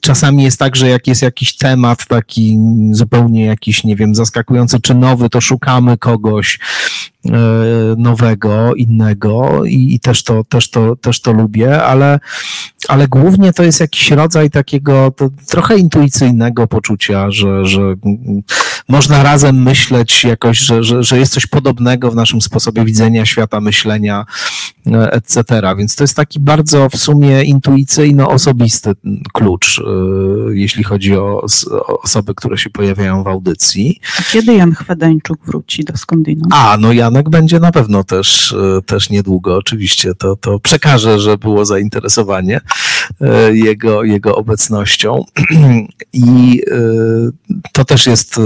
Czasami jest tak, że jak jest jakiś temat taki zupełnie jakiś, nie wiem, zaskakujący czy nowy, to szukamy kogoś, E, nowego, innego i, i, też, to, też, to, też to lubię, ale, ale głównie to jest jakiś rodzaj takiego trochę intuicyjnego poczucia, że, że można razem myśleć jakoś, że, że, że jest coś podobnego w naszym sposobie widzenia świata, myślenia, e, etc. Więc to jest taki bardzo w sumie intuicyjno-osobisty klucz, e, jeśli chodzi o, osoby, które się pojawiają w audycji. A kiedy Jan Chwedeńczuk wróci do skądinąd? A, no Jan Janek będzie na pewno też, e, też niedługo, oczywiście. To, to przekażę, że było zainteresowanie e, jego, jego obecnością. I to też jest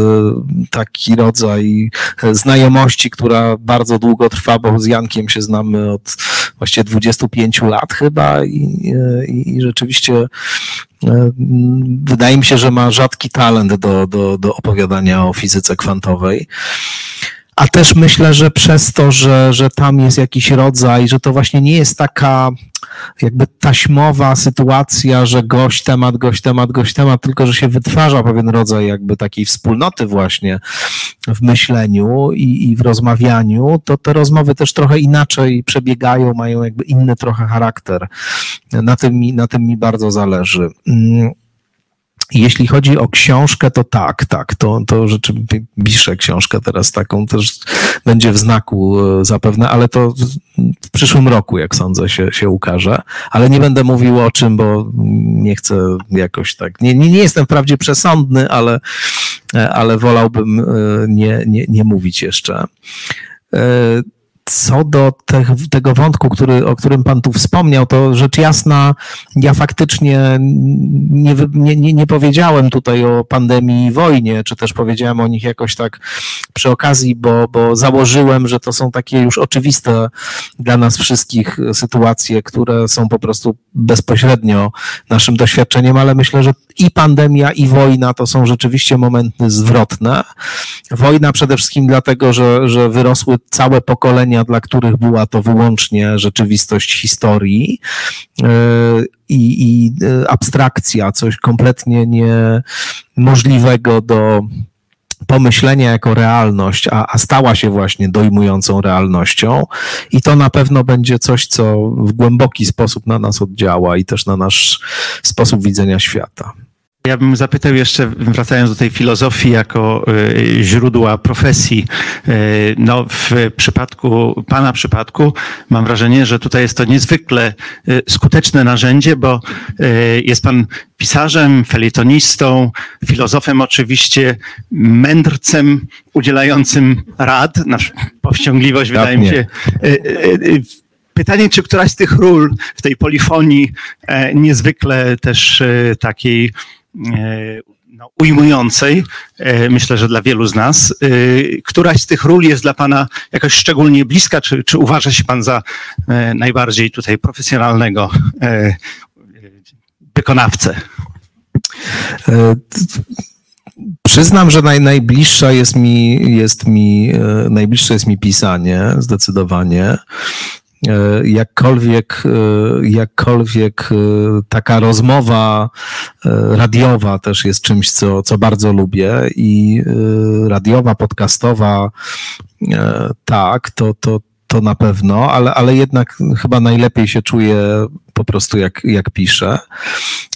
taki rodzaj znajomości, która bardzo długo trwa, bo z Jankiem się znamy od właściwie 25 lat chyba i, i, i rzeczywiście wydaje mi się, że ma rzadki talent do, do, do opowiadania o fizyce kwantowej. A też myślę, że przez to, że, że tam jest jakiś rodzaj, że to właśnie nie jest taka jakby taśmowa sytuacja, że gość temat, gość temat, gość temat, tylko że się wytwarza pewien rodzaj jakby takiej wspólnoty właśnie w myśleniu i, i w rozmawianiu, to te rozmowy też trochę inaczej przebiegają, mają jakby inny trochę charakter. Na tym mi, na tym mi bardzo zależy. Jeśli chodzi o książkę, to tak, tak, to, to rzeczywiście piszę książkę teraz taką, też będzie w znaku e, zapewne, ale to w przyszłym roku, jak sądzę, się, się ukaże. Ale nie będę mówił o czym, bo nie chcę jakoś tak, nie, nie, nie jestem wprawdzie przesądny, ale, e, ale wolałbym e, nie, nie, nie mówić jeszcze. Co do te, tego wątku, który, o którym Pan tu wspomniał, to rzecz jasna, ja faktycznie nie, nie, nie powiedziałem tutaj o pandemii i wojnie, czy też powiedziałem o nich jakoś tak przy okazji, bo, bo założyłem, że to są takie już oczywiste dla nas wszystkich sytuacje, które są po prostu bezpośrednio naszym doświadczeniem, ale myślę, że i pandemia, i wojna to są rzeczywiście momenty zwrotne. Wojna przede wszystkim dlatego, że, że wyrosły całe pokolenia, dla których była to wyłącznie rzeczywistość historii e, i, i e, abstrakcja, coś kompletnie niemożliwego do pomyślenia jako realność, a, a stała się właśnie dojmującą realnością i to na pewno będzie coś, co w głęboki sposób na nas oddziała i też na nasz sposób widzenia świata. Ja bym zapytał jeszcze, wracając do tej filozofii jako y, źródła profesji. Y, no, w przypadku, Pana przypadku, mam wrażenie, że tutaj jest to niezwykle y, skuteczne narzędzie, bo jest Pan pisarzem, felietonistą, filozofem oczywiście, mędrcem udzielającym rad, na powściągliwość wydaje mi się Pytanie, czy któraś z tych ról w tej polifonii e, niezwykle też e, takiej no, ujmującej, myślę, że dla wielu z nas, któraś z tych ról jest dla Pana jakoś szczególnie bliska, czy, czy uważa się Pan za najbardziej tutaj profesjonalnego wykonawcę? Przyznam, że naj, najbliższa jest mi, jest mi, najbliższe jest mi pisanie, zdecydowanie. E, jakkolwiek, e, jakkolwiek e, taka rozmowa radiowa też jest czymś, co, co bardzo lubię i radiowa, podcastowa, tak, to, to, to na pewno, ale, ale jednak chyba najlepiej się czuję po prostu jak, jak piszę.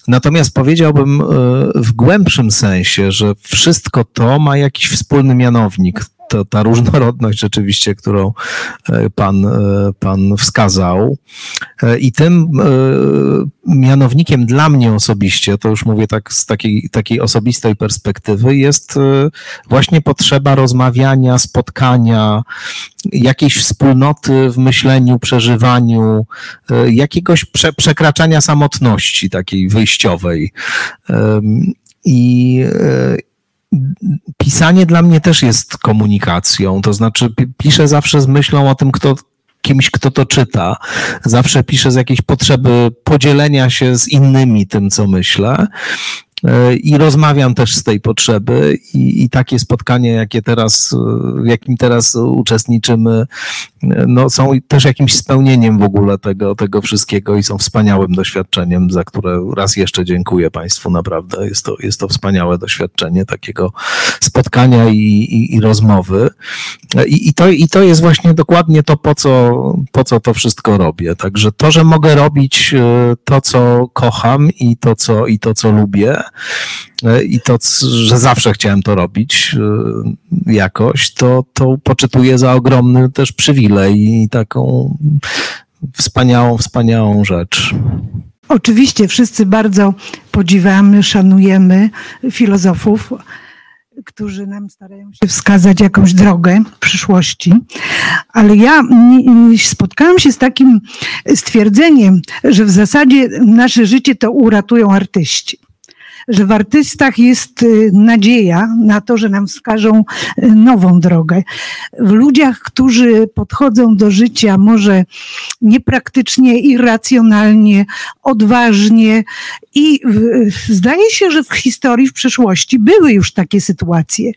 Natomiast powiedziałbym w głębszym sensie, że wszystko to ma jakiś wspólny mianownik to, ta różnorodność rzeczywiście, którą e, pan, e, pan wskazał. E, I tym mianownikiem dla mnie osobiście, to już mówię tak z takiej, takiej osobistej perspektywy, jest właśnie potrzeba rozmawiania, spotkania, jakiejś wspólnoty w myśleniu, przeżywaniu, jakiegoś prze, przekraczania samotności takiej wyjściowej. I, pisanie dla mnie też jest komunikacją. To znaczy, piszę zawsze z myślą o tym, kto, kimś, kto to czyta. Zawsze piszę z jakiejś potrzeby podzielenia się z innymi tym, co myślę i rozmawiam też z tej potrzeby i, i, takie spotkania, jakie teraz, w jakim teraz uczestniczymy, no, są też jakimś spełnieniem w ogóle tego, tego wszystkiego i są wspaniałym doświadczeniem, za które raz jeszcze dziękuję Państwu, naprawdę. Jest to, jest to wspaniałe doświadczenie takiego spotkania i, i, i rozmowy. I, to, I to jest właśnie dokładnie to, po co, po co to wszystko robię. Także to, że mogę robić e, to, co kocham i to, co, i to, co lubię, E, i to, że zawsze chciałem to robić e, jakoś, to, to poczytuję za ogromny też przywilej i taką wspaniałą, wspaniałą rzecz. Oczywiście wszyscy bardzo podziwiamy, szanujemy filozofów, którzy nam starają się wskazać jakąś drogę w przyszłości, ale ja spotkałam się z takim stwierdzeniem, że w zasadzie nasze życie to uratują artyści że w artystach jest y, nadzieja na to, że nam wskażą y, nową drogę. W ludziach, którzy podchodzą do życia może niepraktycznie, irracjonalnie, odważnie i zdaje się, że w historii, w przeszłości były już takie sytuacje,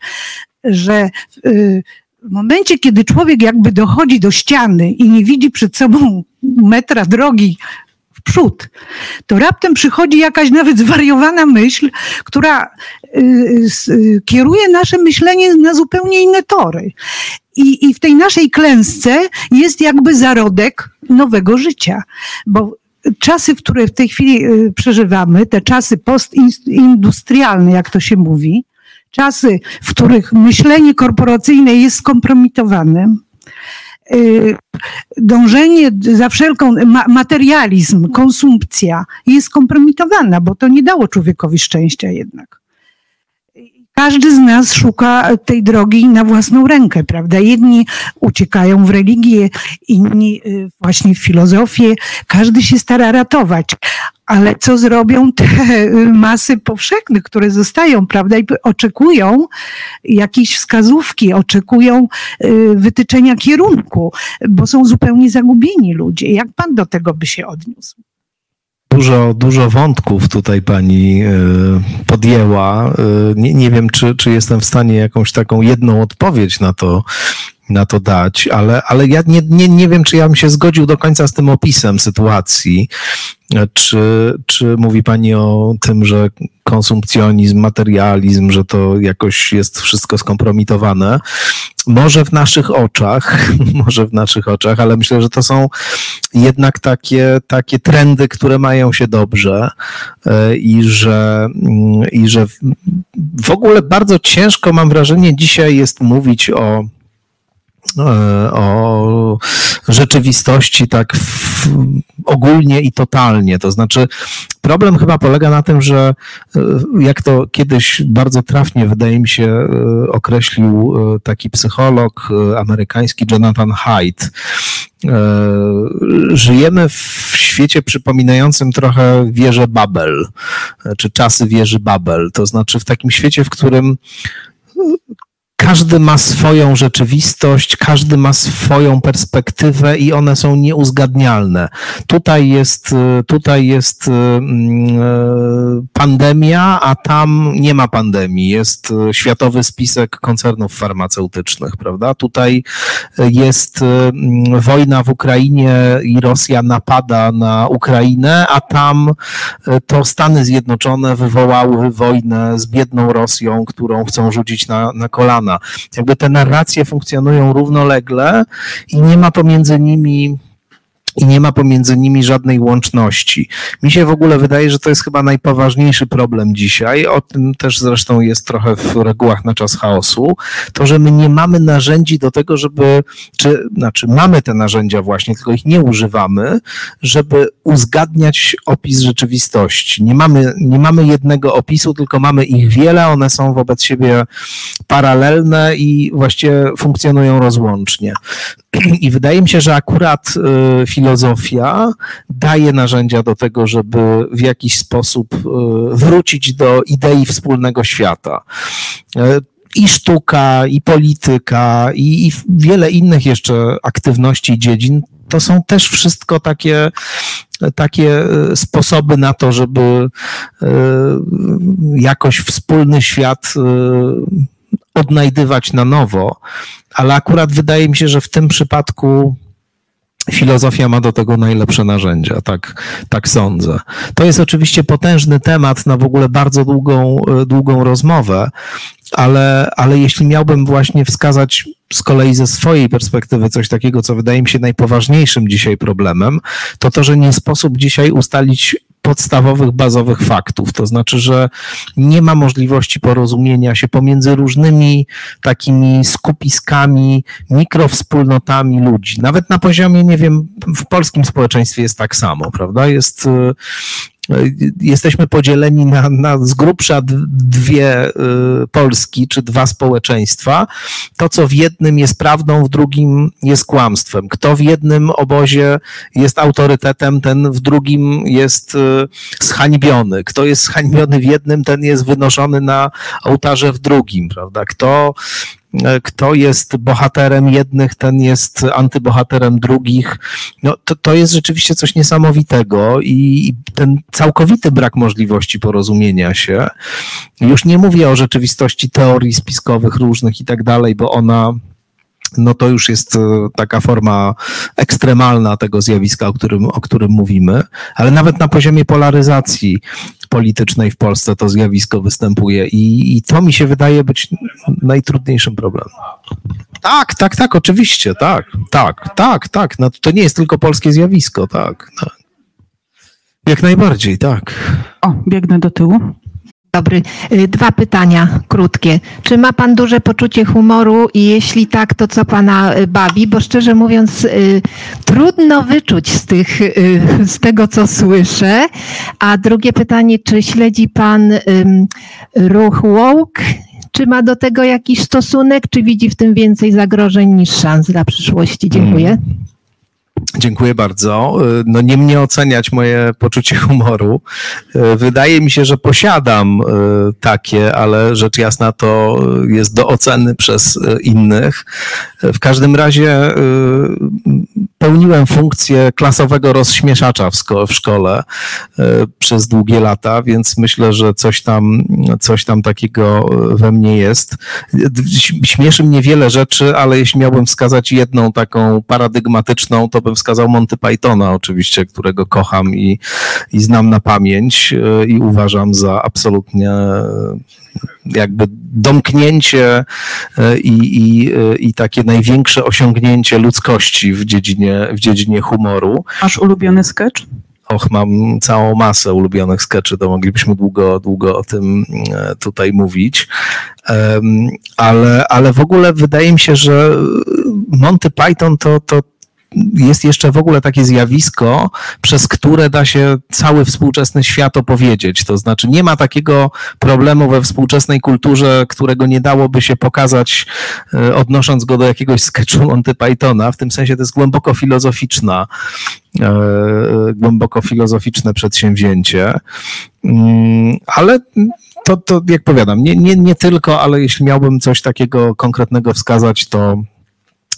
że y, w momencie, kiedy człowiek jakby dochodzi do ściany i nie widzi przed sobą metra drogi, przód, to raptem przychodzi jakaś nawet zwariowana myśl, która y, y, kieruje nasze myślenie na zupełnie inne tory. I, I w tej naszej klęsce jest jakby zarodek nowego życia, bo czasy, które w tej chwili y, przeżywamy, te czasy postindustrialne, jak to się mówi, czasy, w których myślenie korporacyjne jest skompromitowane, dążenie za wszelką materializm, konsumpcja jest kompromitowana, bo to nie dało człowiekowi szczęścia jednak. Każdy z nas szuka tej drogi na własną rękę, prawda? Jedni uciekają w religię, inni y, właśnie w filozofię. Każdy się stara ratować ale co zrobią te masy powszechne, które zostają, prawda, i oczekują jakiejś wskazówki, oczekują wytyczenia kierunku, bo są zupełnie zagubieni ludzie. Jak pan do tego by się odniósł? Dużo, dużo wątków tutaj pani y, podjęła. Y, nie, nie wiem, czy, czy jestem w stanie jakąś taką jedną odpowiedź na to na to dać, ale, ale ja nie, nie, nie wiem, czy ja bym się zgodził do końca z tym opisem sytuacji. Czy, czy mówi Pani o tym, że konsumpcjonizm, materializm, że to jakoś jest wszystko skompromitowane? Może w naszych oczach, może w naszych oczach, ale myślę, że to są jednak takie, takie trendy, które mają się dobrze e, i że, mm, i że w ogóle bardzo ciężko, mam wrażenie, dzisiaj jest mówić o o rzeczywistości tak ogólnie i totalnie. To znaczy, problem chyba polega na tym, że e, jak to kiedyś bardzo trafnie, wydaje mi się, e, określił taki psycholog amerykański Jonathan Haidt, żyjemy w świecie przypominającym trochę wieżę Babel, czy czasy wieży Babel. To znaczy w takim świecie, w którym każdy ma swoją rzeczywistość, każdy ma swoją perspektywę i one są nieuzgadnialne. Tutaj jest, tutaj jest mm, e, pandemia, a tam nie ma pandemii. Jest światowy spisek koncernów farmaceutycznych, prawda? Tutaj jest mm, wojna w Ukrainie i Rosja napada na Ukrainę, a tam to Stany Zjednoczone wywołały wojnę z biedną Rosją, którą chcą rzucić na, na kolana. Jakby te narracje funkcjonują równolegle i nie ma pomiędzy nimi i nie ma pomiędzy nimi żadnej łączności. Mi się w ogóle wydaje, że to jest chyba najpoważniejszy problem dzisiaj. O tym też zresztą jest trochę w regułach na czas chaosu. To, że my nie mamy narzędzi do tego, żeby, czy znaczy mamy te narzędzia właśnie, tylko ich nie używamy, żeby uzgadniać opis rzeczywistości. Nie mamy, nie mamy jednego opisu, tylko mamy ich wiele, one są wobec siebie paralelne i właściwie funkcjonują rozłącznie. I wydaje mi się, że akurat y, filozofia daje narzędzia do tego, żeby w jakiś sposób y, wrócić do idei wspólnego świata. Y, I sztuka, i polityka, i, i wiele innych jeszcze aktywności i dziedzin to są też wszystko takie, takie sposoby na to, żeby jakoś wspólny świat odnajdywać na nowo, ale akurat wydaje mi się, że w tym przypadku filozofia ma do tego najlepsze narzędzia, tak, tak sądzę. To jest oczywiście potężny temat na w ogóle bardzo długą, długą rozmowę, ale, ale jeśli miałbym właśnie wskazać z kolei ze swojej perspektywy coś takiego, co wydaje mi się najpoważniejszym dzisiaj problemem, to to, że nie sposób dzisiaj ustalić podstawowych, bazowych faktów. To znaczy, że nie ma możliwości porozumienia się pomiędzy różnymi takimi skupiskami, mikrowspólnotami ludzi. Nawet na poziomie, nie wiem, w polskim społeczeństwie jest tak samo, prawda? Jest jesteśmy podzieleni na, na z grubsza dwie y, Polski, czy dwa społeczeństwa. To, co w jednym jest prawdą, w drugim jest kłamstwem. Kto w jednym obozie jest autorytetem, ten w drugim jest y, zhańbiony. Kto jest zhańbiony w jednym, ten jest wynoszony na ołtarze w drugim, prawda? Kto kto jest bohaterem jednych, ten jest antybohaterem drugich. No, to, to jest rzeczywiście coś niesamowitego i ten całkowity brak możliwości porozumienia się. Już nie mówię o rzeczywistości teorii spiskowych różnych i tak dalej, bo ona no to już jest e, taka forma ekstremalna tego zjawiska, o którym, o którym mówimy, ale nawet na poziomie polaryzacji politycznej w Polsce to zjawisko występuje i, i to mi się wydaje być najtrudniejszym problemem. Tak, tak, tak, oczywiście, tak, tak, tak, tak. No, to nie jest tylko polskie zjawisko, tak. tak. Jak najbardziej, tak. O, biegnę do tyłu. Dobry. Y, dwa pytania krótkie. Czy ma Pan duże poczucie humoru i jeśli tak, to co Pana y, bawi? Bo szczerze mówiąc, y, trudno wyczuć z, tych, z tego, co słyszę. A drugie pytanie, czy śledzi Pan ruch woke? Czy ma do tego jakiś stosunek, czy widzi w tym więcej zagrożeń niż szans dla przyszłości? Dziękuję. Dziękuję bardzo. No nie mnie oceniać moje poczucie humoru. Wydaje mi się, że posiadam takie, ale rzecz jasna to jest do oceny przez innych. W każdym razie pełniłem funkcję klasowego rozśmieszacza w, szkole przez długie lata, więc myślę, że coś tam, coś tam takiego we mnie jest. Śmieszy mnie wiele rzeczy, ale jeśli miałbym wskazać jedną taką paradygmatyczną, to bym wskazał Monty Pythona oczywiście, którego kocham i, i znam na pamięć e, i uważam za absolutnie e, jakby domknięcie e, i, i, i takie największe osiągnięcie ludzkości w dziedzinie, w dziedzinie humoru. Masz ulubiony sketch? Och, mam całą masę ulubionych skeczy, to moglibyśmy długo, długo o tym tutaj mówić. Ale, ale w ogóle wydaje mi się, że Monty Python to, to, jest jeszcze w ogóle takie zjawisko, przez które da się cały współczesny świat opowiedzieć. To znaczy, nie ma takiego problemu we współczesnej kulturze, którego nie dałoby się pokazać, e, odnosząc go do jakiegoś sketchu Monty Pythona. W tym sensie to jest głęboko filozoficzna, e, głęboko filozoficzne przedsięwzięcie. Mm, ale to, to jak powiadam, nie, nie, nie tylko, ale jeśli miałbym coś takiego konkretnego wskazać, to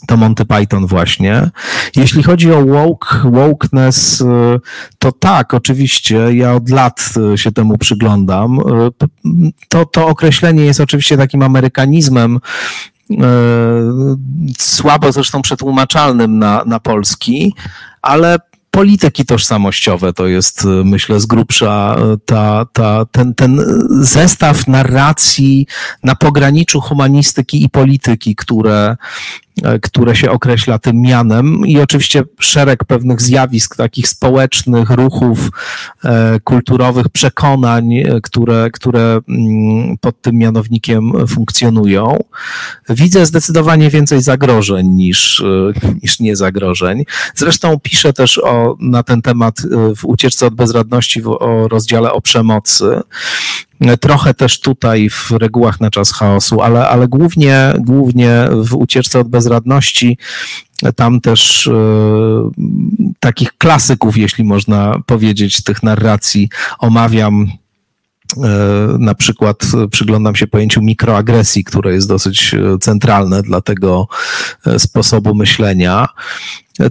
to Monty Python właśnie. Jeśli chodzi o woke, wokeness, y, to tak, oczywiście, ja od lat y, się temu przyglądam. Y, to, to określenie jest oczywiście takim amerykanizmem, słabo zresztą przetłumaczalnym na, na polski, ale polityki tożsamościowe to jest, myślę, z grubsza ta, ta, ten, ten zestaw narracji na pograniczu humanistyki i polityki, które, które się określa tym mianem i oczywiście szereg pewnych zjawisk takich społecznych, ruchów e, kulturowych, przekonań, e, które, które mm, pod tym mianownikiem funkcjonują. Widzę zdecydowanie więcej zagrożeń niż, niż niezagrożeń. Zresztą piszę też o, na ten temat w ucieczce od bezradności w, o rozdziale o przemocy. Trochę też tutaj w regułach na czas chaosu, ale, ale głównie, głównie w ucieczce od bezradności tam też e, takich klasyków, jeśli można powiedzieć, tych narracji omawiam. E, na przykład przyglądam się pojęciu mikroagresji, które jest dosyć e, centralne dla tego e, sposobu myślenia.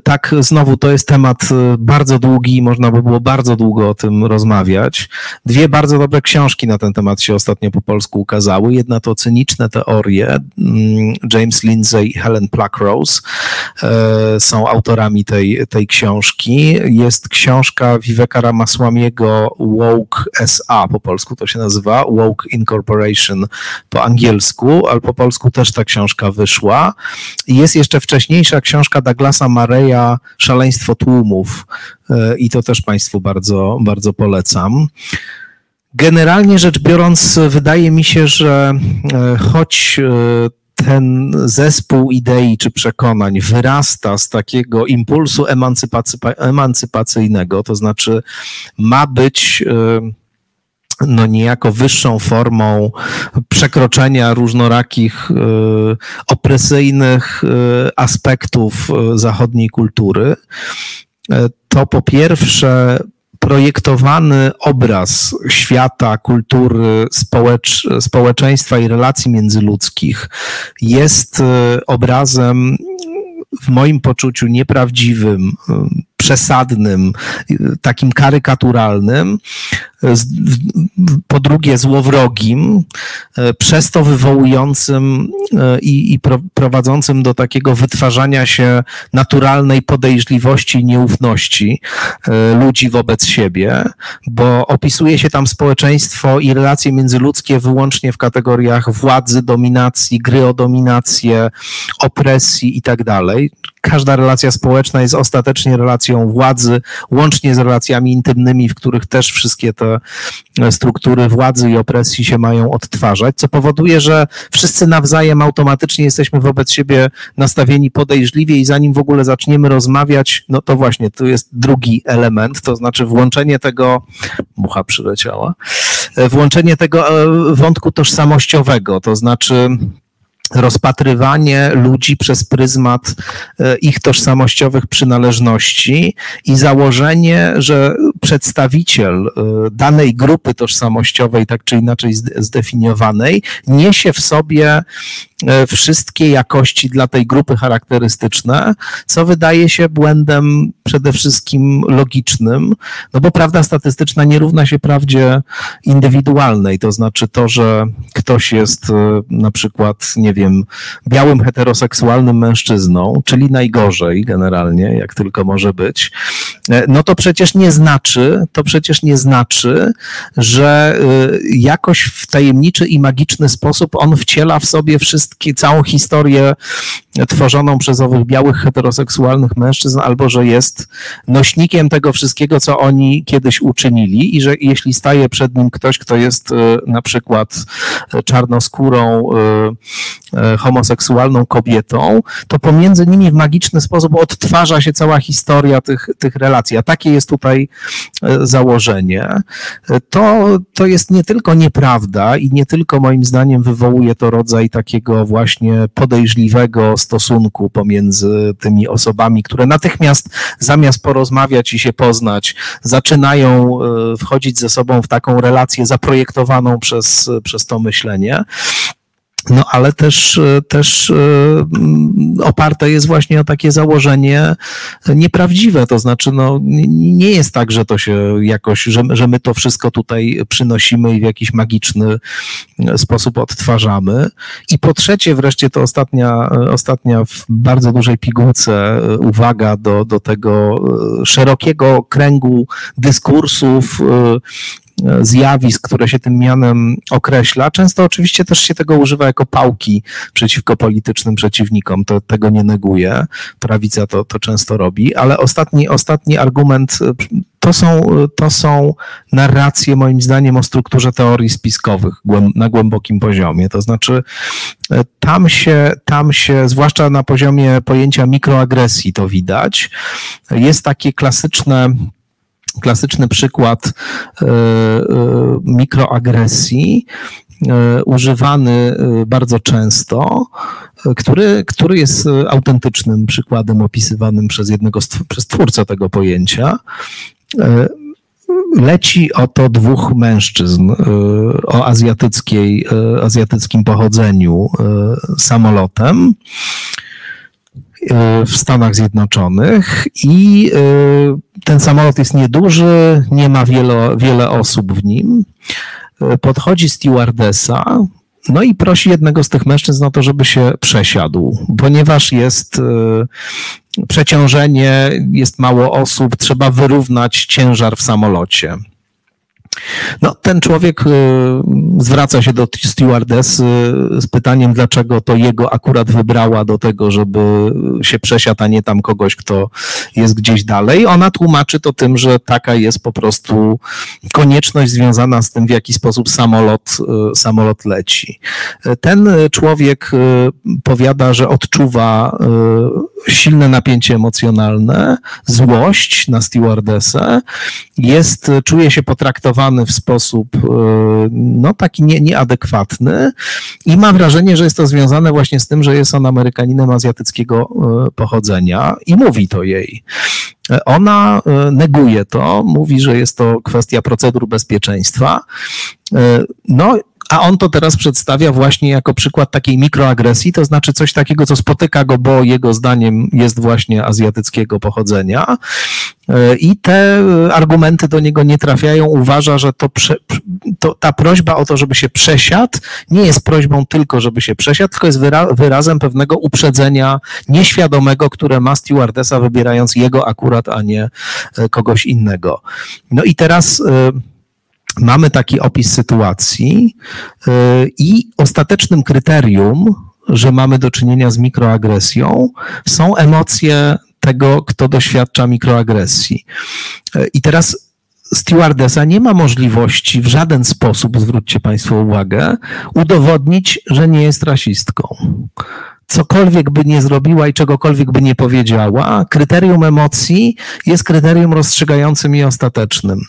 Tak, znowu to jest temat y, bardzo długi można by było bardzo długo o tym rozmawiać. Dwie bardzo dobre książki na ten temat się ostatnio po polsku ukazały. Jedna to Cyniczne teorie. Mm, James Lindsay i Helen Pluckrose e, są autorami tej, tej książki. Jest książka Viveka Ramaswamiego Woke SA, po polsku to się nazywa, Woke Incorporation po angielsku, ale po polsku też ta książka wyszła. Jest jeszcze wcześniejsza książka Douglasa Murray Szaleństwo Tłumów e, i to też Państwu bardzo, bardzo polecam. Generalnie rzecz biorąc, wydaje mi się, że e, choć e, ten zespół idei czy przekonań wyrasta z takiego impulsu emancypacyjnego, to znaczy ma być no niejako wyższą formą przekroczenia różnorakich e, opresyjnych e, aspektów e, zachodniej kultury, to po pierwsze projektowany obraz świata, kultury, społecz, społeczeństwa i relacji międzyludzkich jest obrazem w moim poczuciu nieprawdziwym, przesadnym, takim karykaturalnym, po drugie złowrogim, e, przez to wywołującym e, i, i prowadzącym do takiego wytwarzania się naturalnej podejrzliwości i nieufności e, ludzi wobec siebie, bo opisuje się tam społeczeństwo i relacje międzyludzkie wyłącznie w kategoriach władzy, dominacji, gry o dominację, opresji i tak dalej. Każda relacja społeczna jest ostatecznie relacją władzy, łącznie z relacjami intymnymi, w których też wszystkie te struktury władzy i opresji się mają odtwarzać, co powoduje, że wszyscy nawzajem automatycznie jesteśmy wobec siebie nastawieni podejrzliwie i zanim w ogóle zaczniemy rozmawiać, no to właśnie tu jest drugi element, to znaczy włączenie tego, mucha przyleciała, włączenie tego e, wątku tożsamościowego, to znaczy rozpatrywanie ludzi przez pryzmat e, ich tożsamościowych przynależności i założenie, że przedstawiciel e, danej grupy tożsamościowej, tak czy inaczej zdefiniowanej, niesie w sobie E, wszystkie jakości dla tej grupy charakterystyczne, co wydaje się błędem przede wszystkim logicznym, no bo prawda statystyczna nie równa się prawdzie indywidualnej, to znaczy to, że ktoś jest na przykład, nie wiem, białym heteroseksualnym mężczyzną, czyli najgorzej generalnie, jak tylko może być, e, no to przecież nie znaczy, to przecież nie znaczy, że jakoś w tajemniczy i magiczny sposób on wciela w sobie wszystkie całą historię tworzoną przez owych białych heteroseksualnych mężczyzn, albo że jest nośnikiem tego wszystkiego, co oni kiedyś uczynili i że jeśli staje przed nim ktoś, kto jest e, na przykład e, czarnoskórą, e, homoseksualną kobietą, to pomiędzy nimi w magiczny sposób odtwarza się cała historia tych, tych relacji. A takie jest tutaj założenie. To, to jest nie tylko nieprawda i nie tylko moim zdaniem wywołuje to rodzaj takiego właśnie podejrzliwego stosunku pomiędzy tymi osobami, które natychmiast zamiast porozmawiać i się poznać, zaczynają e, wchodzić ze sobą w taką relację zaprojektowaną przez, przez to myślenie. No ale też, też e, oparte jest właśnie o takie założenie nieprawdziwe. To znaczy, no, nie jest tak, że to się jakoś, że, że my to wszystko tutaj przynosimy i w jakiś magiczny sposób odtwarzamy. I po trzecie, wreszcie to ostatnia, ostatnia w bardzo dużej pigułce uwaga do, do tego szerokiego kręgu dyskursów, zjawisk, które się tym mianem określa. Często oczywiście też się tego używa jako pałki przeciwko politycznym przeciwnikom. To tego nie neguje. Prawica to, to często robi, ale ostatni, ostatni argument to są, to są narracje, moim zdaniem, o strukturze teorii spiskowych na głębokim poziomie. To znaczy, tam się, tam się, zwłaszcza na poziomie pojęcia mikroagresji, to widać. Jest takie klasyczne klasyczny przykład e, e, mikroagresji, e, używany bardzo często, który, który jest autentycznym przykładem opisywanym przez jednego, przez twórcę tego pojęcia. Leci oto dwóch mężczyzn o azjatyckiej, azjatyckim pochodzeniu samolotem w Stanach Zjednoczonych i ten samolot jest nieduży, nie ma wiele, wiele osób w nim. Podchodzi stewardesa, no i prosi jednego z tych mężczyzn o to, żeby się przesiadł, ponieważ jest e, przeciążenie, jest mało osób, trzeba wyrównać ciężar w samolocie. No, ten człowiek y, zwraca się do stewardessy z pytaniem, dlaczego to jego akurat wybrała do tego, żeby się przesiadł, a nie tam kogoś, kto jest gdzieś dalej. Ona tłumaczy to tym, że taka jest po prostu konieczność związana z tym, w jaki sposób samolot, y, samolot leci. Ten człowiek y, powiada, że odczuwa silne napięcie emocjonalne, złość na stewardessę, jest, czuje się potraktowany w sposób e, no, taki nie, nieadekwatny i ma wrażenie, że jest to związane właśnie z tym, że jest on Amerykaninem azjatyckiego e, pochodzenia i mówi to jej. Ona e, neguje to, mówi, że jest to kwestia procedur bezpieczeństwa. No, a on to teraz przedstawia właśnie jako przykład takiej mikroagresji, to znaczy coś takiego, co spotyka go, bo jego zdaniem jest właśnie azjatyckiego pochodzenia. E, I te argumenty do niego nie trafiają. Uważa, że to, prze, to ta prośba o to, żeby się przesiadł, nie jest prośbą tylko, żeby się przesiadł, tylko jest wyra, wyrazem pewnego uprzedzenia nieświadomego, które ma stewardesa, wybierając jego akurat, a nie e, kogoś innego. No i teraz e, mamy taki opis sytuacji y, i ostatecznym kryterium, że mamy do czynienia z mikroagresją, są emocje tego, kto doświadcza mikroagresji. Y, I teraz stewardesa nie ma możliwości w żaden sposób, zwróćcie Państwo uwagę, udowodnić, że nie jest rasistką. Co cokolwiek by nie zrobiła i czegokolwiek by nie powiedziała, kryterium emocji jest kryterium rozstrzygającym i ostatecznym.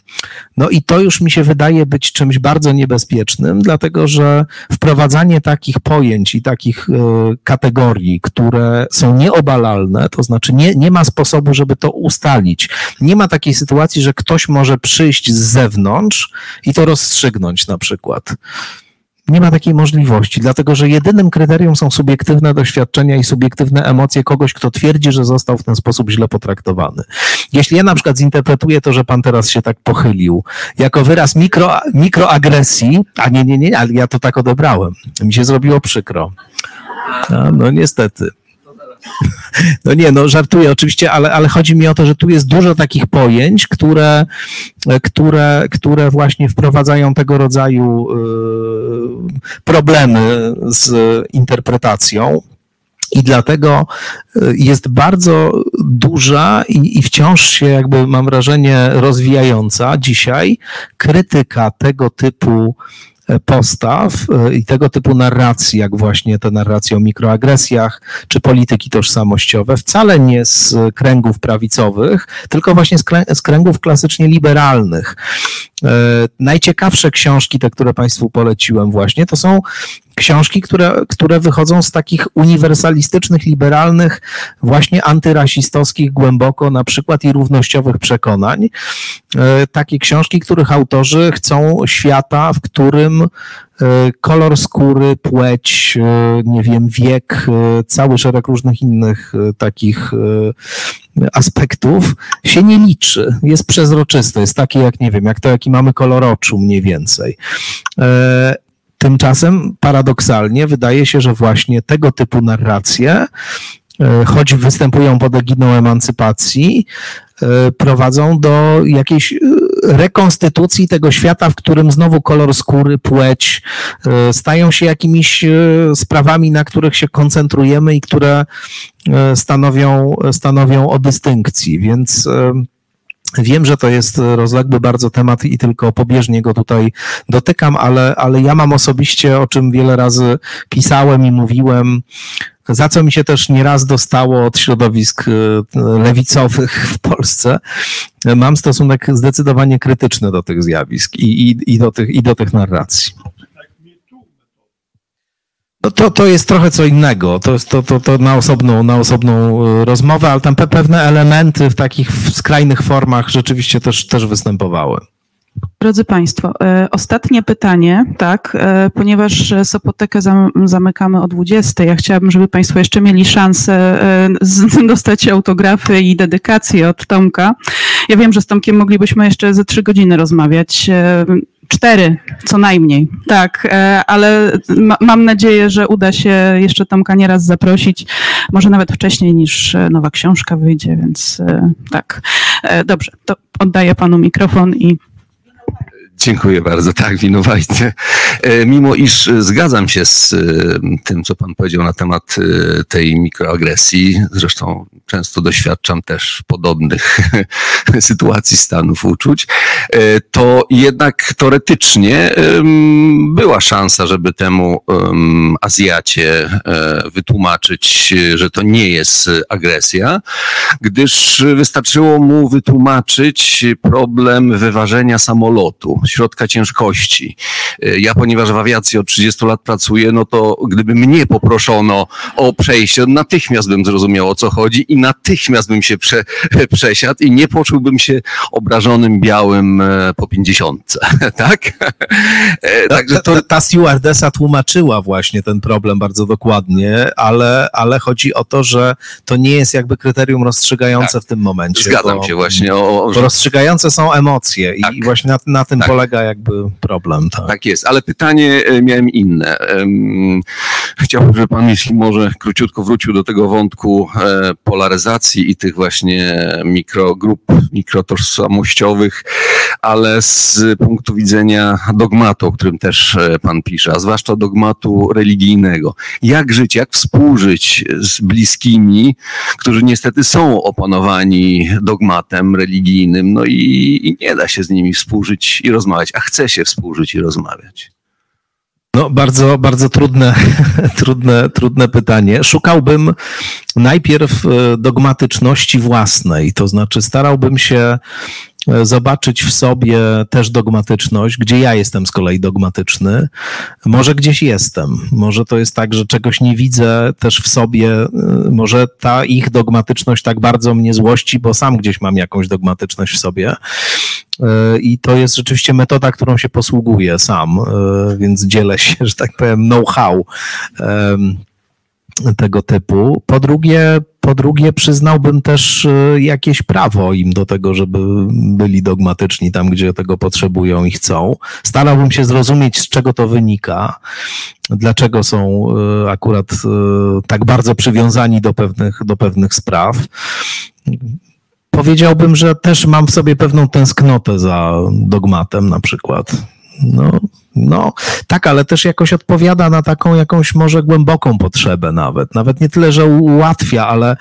No i to już mi się wydaje być czymś bardzo niebezpiecznym, dlatego że wprowadzanie takich pojęć i takich y, kategorii, które są nieobalalne, to znaczy nie, nie ma sposobu, żeby to ustalić. Nie ma takiej sytuacji, że ktoś może przyjść z zewnątrz i to rozstrzygnąć na przykład. Nie ma takiej możliwości, dlatego że jedynym kryterium są subiektywne doświadczenia i subiektywne emocje kogoś, kto twierdzi, że został w ten sposób źle potraktowany. Jeśli ja na przykład zinterpretuję to, że pan teraz się tak pochylił, jako wyraz mikro, mikroagresji, a nie, nie, nie, ale ja to tak odebrałem. Mi się zrobiło przykro. A, no niestety. No nie, no żartuję oczywiście, ale, ale chodzi mi o to, że tu jest dużo takich pojęć, które, które, które właśnie wprowadzają tego rodzaju y, problemy z interpretacją. I dlatego y, jest bardzo duża i, i, wciąż się, jakby mam wrażenie, rozwijająca dzisiaj krytyka tego typu postaw e, i tego typu narracji, jak właśnie te narracje o mikroagresjach czy polityki tożsamościowe, wcale nie z kręgów prawicowych, tylko właśnie z kręgów klasycznie liberalnych. E, najciekawsze książki, te, które Państwu poleciłem właśnie, to są książki, które, które wychodzą z takich uniwersalistycznych, liberalnych, właśnie antyrasistowskich głęboko na przykład i równościowych przekonań. E, takie książki, których autorzy chcą świata, w którym e, kolor skóry, płeć, nie wiem, wiek, cały szereg różnych innych takich aspektów się nie liczy. Jest przezroczyste, jest takie jak, nie wiem, jak to, jaki mamy kolor oczu mniej więcej. E, tymczasem paradoksalnie wydaje się, że właśnie tego typu narracje, e, choć występują pod egidą emancypacji, e, prowadzą do jakiejś rekonstytucji tego świata, w którym znowu kolor skóry, płeć stają się jakimiś sprawami, na których się koncentrujemy i które E, stanowią, stanowią o dystynkcji, więc e, Wiem, że to jest rozległy bardzo temat i tylko pobieżnie go tutaj dotykam, ale, ale ja mam osobiście, o czym wiele razy pisałem i mówiłem, za co mi się też nieraz dostało od środowisk e, lewicowych w Polsce, mam stosunek zdecydowanie krytyczny do tych zjawisk i, i, i, do, tych, i do tych narracji. No to, to jest trochę co innego. To jest to, to, to na, osobną, na osobną e, rozmowę, ale tam pewne elementy w takich skrajnych formach rzeczywiście też, też występowały. Drodzy Państwo, e, ostatnie pytanie, tak, e, ponieważ Sopotekę zamykamy o 20. Ja chciałabym, żeby Państwo jeszcze mieli szansę dostać autografy i dedykacje od Tomka. Ja wiem, że z Tomkiem moglibyśmy jeszcze ze trzy godziny rozmawiać. Cztery, co najmniej, tak, e, ale ma, mam nadzieję, że uda się jeszcze Tomka nieraz zaprosić, może nawet wcześniej niż e, nowa książka wyjdzie, więc e, tak. Dobrze, to oddaję panu mikrofon i Dziękuję bardzo. Tak, winowajcy. Mimo iż zgadzam się z tym, co pan powiedział na temat tej mikroagresji, zresztą często doświadczam też podobnych sytuacji, stanów uczuć, to jednak teoretycznie była szansa, żeby temu Azjacie wytłumaczyć, że to nie jest agresja, gdyż wystarczyło mu wytłumaczyć problem wyważenia samolotu środka ciężkości. E, ja, ponieważ w awiacji od 30 lat pracuję, no to gdyby mnie poproszono o przejście, natychmiast bym zrozumiał o co chodzi i natychmiast bym się prze, przesiadł i nie poczułbym się obrażonym białym e, po 50. tak? E, także to... Ta stewardessa tłumaczyła właśnie ten problem bardzo dokładnie, ale, ale chodzi o to, że to nie jest jakby kryterium rozstrzygające tak. w tym momencie. Zgadzam bo, się właśnie. O, o, że... Rozstrzygające są emocje tak. i właśnie na, na tym tak. polega jakby problem. Tak. tak jest, ale pytanie e, miałem inne. Chciałbym, żeby pan jeśli może króciutko wrócił do tego wątku e, polaryzacji i tych właśnie mikrogrup, mikrotożsamościowych, ale z punktu widzenia dogmatu, o którym też e, pan pisze, a zwłaszcza dogmatu religijnego. Jak żyć, jak współżyć z bliskimi, którzy niestety są opanowani dogmatem religijnym, no i, i nie da się z nimi współżyć i rozmawiać rozmawiać, a chce się współżyć i rozmawiać. No, bardzo, bardzo trudne, trudne, trudne pytanie. Szukałbym najpierw e, dogmatyczności własnej, to znaczy starałbym się e, zobaczyć w sobie też dogmatyczność, gdzie ja jestem z kolei dogmatyczny. Może gdzieś jestem. Może to jest tak, że czegoś nie widzę też w sobie. E, może ta ich dogmatyczność tak bardzo mnie złości, bo sam gdzieś mam jakąś dogmatyczność w sobie. I to jest rzeczywiście metoda, którą się posługuję sam, więc dzielę się, że tak powiem, know-how tego typu. Po drugie, po drugie, przyznałbym też jakieś prawo im do tego, żeby byli dogmatyczni tam, gdzie tego potrzebują i chcą. Starałbym się zrozumieć, z czego to wynika, dlaczego są akurat tak bardzo przywiązani do pewnych, do pewnych spraw powiedziałbym, że też mam w sobie pewną tęsknotę za dogmatem na przykład. No, no, tak, ale też jakoś odpowiada na taką jakąś może głęboką potrzebę nawet. Nawet nie tyle, że ułatwia, ale,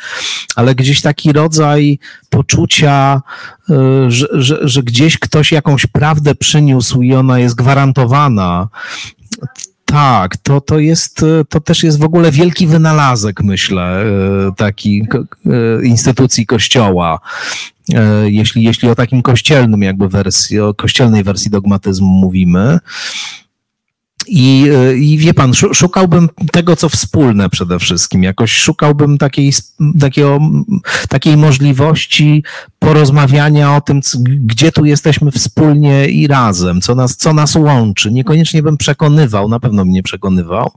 ale gdzieś taki rodzaj poczucia, y, że, że, że gdzieś ktoś jakąś prawdę przyniósł i ona jest gwarantowana tak, to, to jest, to też jest w ogóle wielki wynalazek, myślę, e, taki e, instytucji kościoła. E, jeśli, jeśli o takim kościelnym jakby wersji, o kościelnej wersji dogmatyzmu mówimy, i, I wie pan, szukałbym tego, co wspólne przede wszystkim. Jakoś szukałbym takiej, takiego, takiej możliwości porozmawiania o tym, gdzie tu jesteśmy wspólnie i razem, co nas, co nas łączy. Niekoniecznie bym przekonywał, na pewno mnie przekonywał,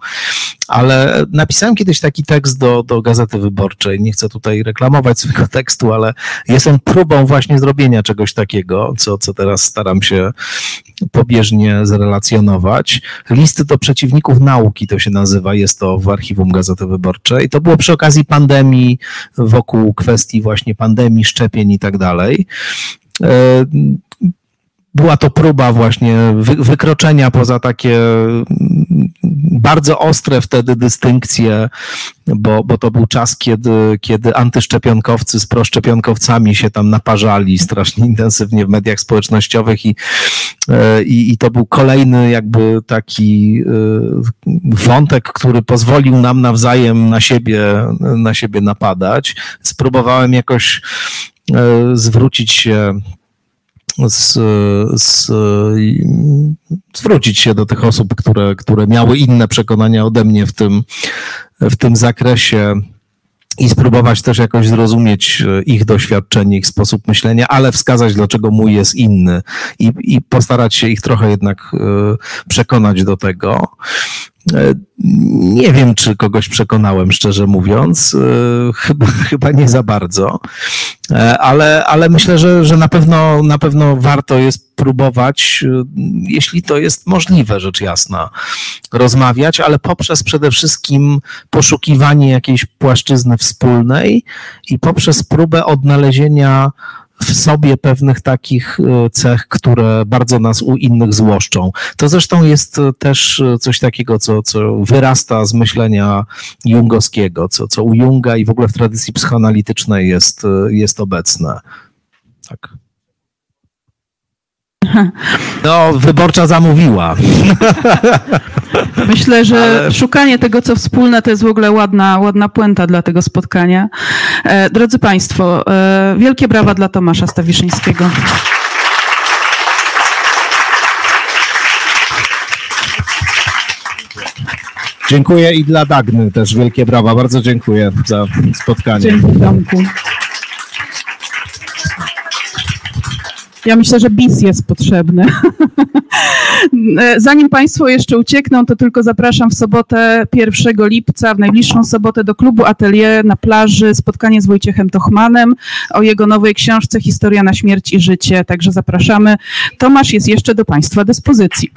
ale napisałem kiedyś taki tekst do, do Gazety Wyborczej. Nie chcę tutaj reklamować swojego tekstu, ale jest on próbą właśnie zrobienia czegoś takiego, co, co teraz staram się pobieżnie zrelacjonować. Listy do przeciwników nauki to się nazywa, jest to w archiwum Gazety Wyborczej. To było przy okazji pandemii, wokół kwestii właśnie pandemii, szczepień i tak dalej e, była to próba właśnie wykroczenia poza takie bardzo ostre wtedy dystynkcje, bo, bo to był czas, kiedy, kiedy antyszczepionkowcy z proszczepionkowcami się tam naparzali strasznie intensywnie w mediach społecznościowych i, e, i, i to był kolejny jakby taki e, wątek, który pozwolił nam nawzajem na siebie, na siebie napadać. Spróbowałem jakoś zwrócić się z, z, zwrócić się do tych osób, które, które miały inne przekonania ode mnie w tym, w tym zakresie i spróbować też jakoś zrozumieć ich doświadczenie, ich sposób myślenia, ale wskazać, dlaczego mój jest inny i, i postarać się ich trochę jednak e, przekonać do tego. E, nie wiem, czy kogoś przekonałem, szczerze mówiąc. E, chyba, chyba nie za bardzo, e, ale, ale myślę, że, że na, pewno, na pewno warto jest próbować, jeśli to jest możliwe, rzecz jasna, rozmawiać, ale poprzez przede wszystkim poszukiwanie jakiejś płaszczyzny wspólnej i poprzez próbę odnalezienia w sobie pewnych takich e, cech, które bardzo nas u innych złoszczą. To zresztą jest e, też e, coś takiego, co, co wyrasta z myślenia jungowskiego, co, co u Junga i w ogóle w tradycji psychoanalitycznej jest, jest obecne. Tak. No, wyborcza zamówiła. Myślę, że Ale... szukanie tego, co wspólne, to jest w ogóle ładna, ładna puenta dla tego spotkania. E, drodzy Państwo, e, wielkie brawa dla Tomasza Stawiszyńskiego. Dziękuję i dla Dagny też wielkie brawa. Bardzo dziękuję za spotkanie. Dziękuję, Tomku. Ja myślę, że bis jest potrzebny. Zanim Państwo jeszcze uciekną, to tylko zapraszam w sobotę 1 lipca, w najbliższą sobotę do klubu Atelier na plaży spotkanie z Wojciechem Tochmanem o jego nowej książce Historia na śmierć i życie. Także zapraszamy. Tomasz jest jeszcze do Państwa dyspozycji.